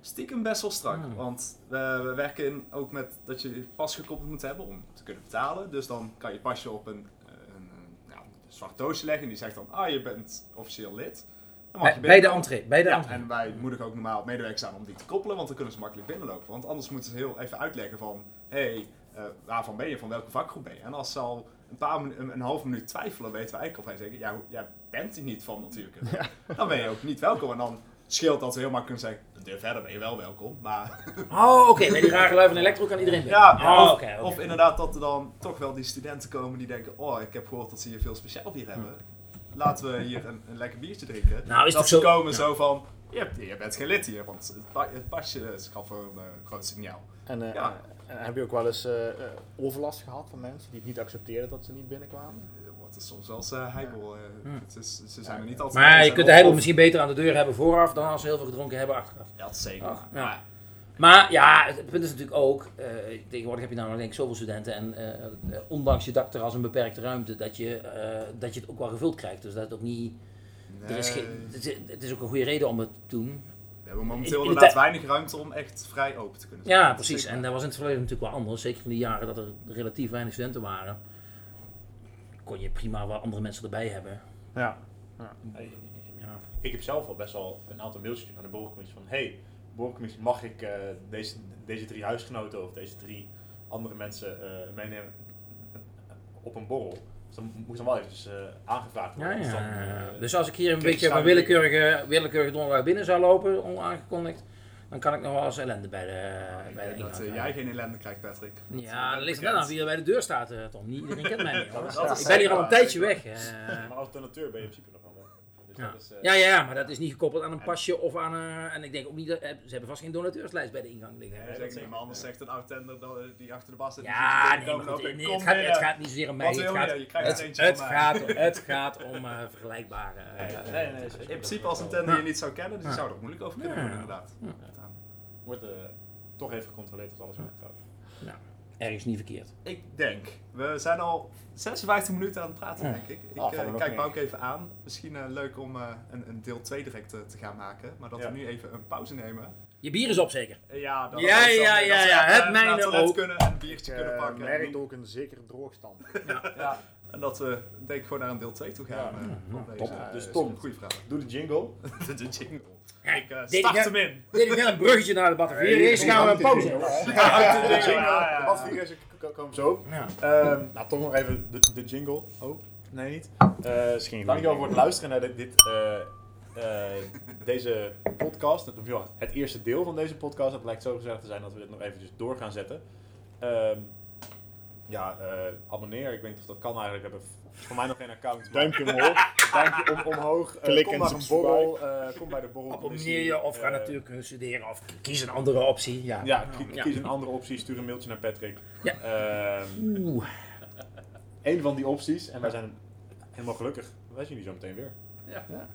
Stiekem best wel strak. Hmm. Want we, we werken in, ook met dat je je pas gekoppeld moet hebben om te kunnen betalen. Dus dan kan je pasje op een, een, een, zwart doosje leggen. En die zegt dan, ah je bent officieel lid. Dan mag Bij, bij de entree. Bij de Ja, entree. en wij moedigen ook normaal medewerkers aan om die te koppelen, want dan kunnen ze makkelijk binnenlopen. Want anders moeten ze heel even uitleggen van, hé, hey, eh, waarvan ben je, van welke vakgroep ben je? En als ze al een, paar minu- een, een half minuut twijfelen, weten we eigenlijk of wij zeggen, ja, jij bent die niet van natuurkunde. Dan ben je ook niet welkom. En dan scheelt dat we heel makkelijk kunnen zeggen, deur verder ben je wel welkom. Maar Oh, oké. Bij die rare lui van elektro kan iedereen binnen. ja, Oh, of, oké, oké. of inderdaad dat er dan toch wel die studenten komen die denken, oh, ik heb gehoord dat ze hier veel speciaal bier hebben. Laten we hier een, een lekker biertje drinken. Nou, is dat ze zo- komen ja. zo van, je, bent geen lid hier, want het, pa- het pasje is voor een eh, groot signaal. en, eh, Ja. En heb je ook wel eens eh, eh, overlast gehad van mensen die het niet accepteerden dat ze niet binnenkwamen? Eh, Wordt het soms wel eens eh, heibel. Hmm. het is, ze zijn er niet altijd Maar je kunt de heibel of- misschien beter aan de deur hebben vooraf dan als ze heel veel gedronken hebben achteraf. Dat is zeker. Ja. Maar Maar ja, het punt is natuurlijk ook, eh, tegenwoordig heb je denk ik zoveel studenten en ondanks je dak er als een beperkte ruimte, dat je, eh, dat je het ook wel gevuld krijgt. Dus dat het ook niet, er is nee, is, het is ook een goede reden om het te doen. We hebben momenteel in de inderdaad weinig ruimte om echt vrij open te kunnen zijn. Ja, precies. zeker En dat was in het verleden natuurlijk wel anders. Zeker van die jaren dat er relatief weinig studenten waren. Kon je prima wel andere mensen erbij hebben. Ja. Hey, Ja. Ik heb zelf al best wel een aantal mailtjes naar de borrelcommissie van hey, borrelcommissie, mag ik eh, deze, deze drie huisgenoten of deze drie andere mensen eh, meenemen op een borrel? Dus dan moest dan wel even aangevraagd Ja, worden. Dus ja, dan, ja. eh, Dus als ik hier een beetje schuim- willekeurige, willekeurige donderdag binnen zou lopen, onaangekondigd, dan kan ik nog wel eens ellende bij de, bij de dat eh, jij geen ellende krijgt, Patrick. Ja, dat ligt net aan wie er bij de deur staat, eh, Tom. Niet iedereen kent mij meer. hoor. Dat is Ik ben hier al een tijdje weg. eh. Maar als donateur ben je in principe nog. Dus Ja. dat is, eh, Ja, ja, ja, maar dat is niet gekoppeld aan een pasje of aan een... En ik denk ook niet dat... eh, Ze hebben vast geen donateurslijst bij de ingang liggen. Ja, dat maar anders zegt een oud-tender dat, eh, die achter de bas zit. Ja, die nee, maar goed, nee, het, gaat, binnen. het gaat niet zozeer om mij. Het gaat, je? Het, gaat, om- het gaat om eh, vergelijkbare... Nee, nee. In principe als een tender Ja. je niet zou kennen, die Ja. zou er ook moeilijk over kunnen Ja. worden inderdaad. Ja. Wordt toch even gecontroleerd of alles goed gaat. Ergens niet verkeerd. Ik denk, we zijn al 56 minuten aan het praten Ja. denk ik. Ik vallen nog kijk meer. Bouk even aan. Misschien eh, leuk om eh, een, een deel 2 direct te gaan maken, maar dat Ja. we nu even een pauze nemen. Je bier is op zeker. Ja, dat Ja, is dan- ja, dat ja, we ja, mijne toilet ook. kunnen en een biertje Ik kunnen pakken. merkt ook een zekere droogstand. Ja, En dat we denk ik gewoon naar een deel 2 toe gaan. Ja. eh, van Ja, deze, top. eh, Dus is Tom. een Goeie vraag. doe de jingle. [LAUGHS] de jingle. Ja, Ik deed ik start hem in. Deed ik net een bruggetje naar de batterie race, gaan we een pauze hebben. Ja, De jingle. De batterij komen zo. Ehm, nou, toch nog even de, de jingle. Oh, nee niet. Eh geen dankjewel voor het luisteren naar dit, dit, eh, eh, deze podcast. Het, ja, het eerste deel van deze podcast. Het lijkt zo gezegd te zijn dat we dit nog eventjes door gaan zetten. Ehm, ja, eh, abonneer. Ik weet niet of dat kan eigenlijk. Hebben voor mij nog geen account. maar Duimpje omhoog. [LAUGHS] Duimpje om, omhoog. Eh, Klik kom en naar een borrel. eh, kom bij de borrel. Abonneer je of ga natuurlijk studeren of kies een andere optie. Ja, Ja, ki- Ja. kies een andere optie. Stuur een mailtje naar Patrick. Ja. Ehm, Oeh. Eén van die opties. En wij zijn helemaal gelukkig. Wij zien jullie zo meteen weer. Ja. Ja.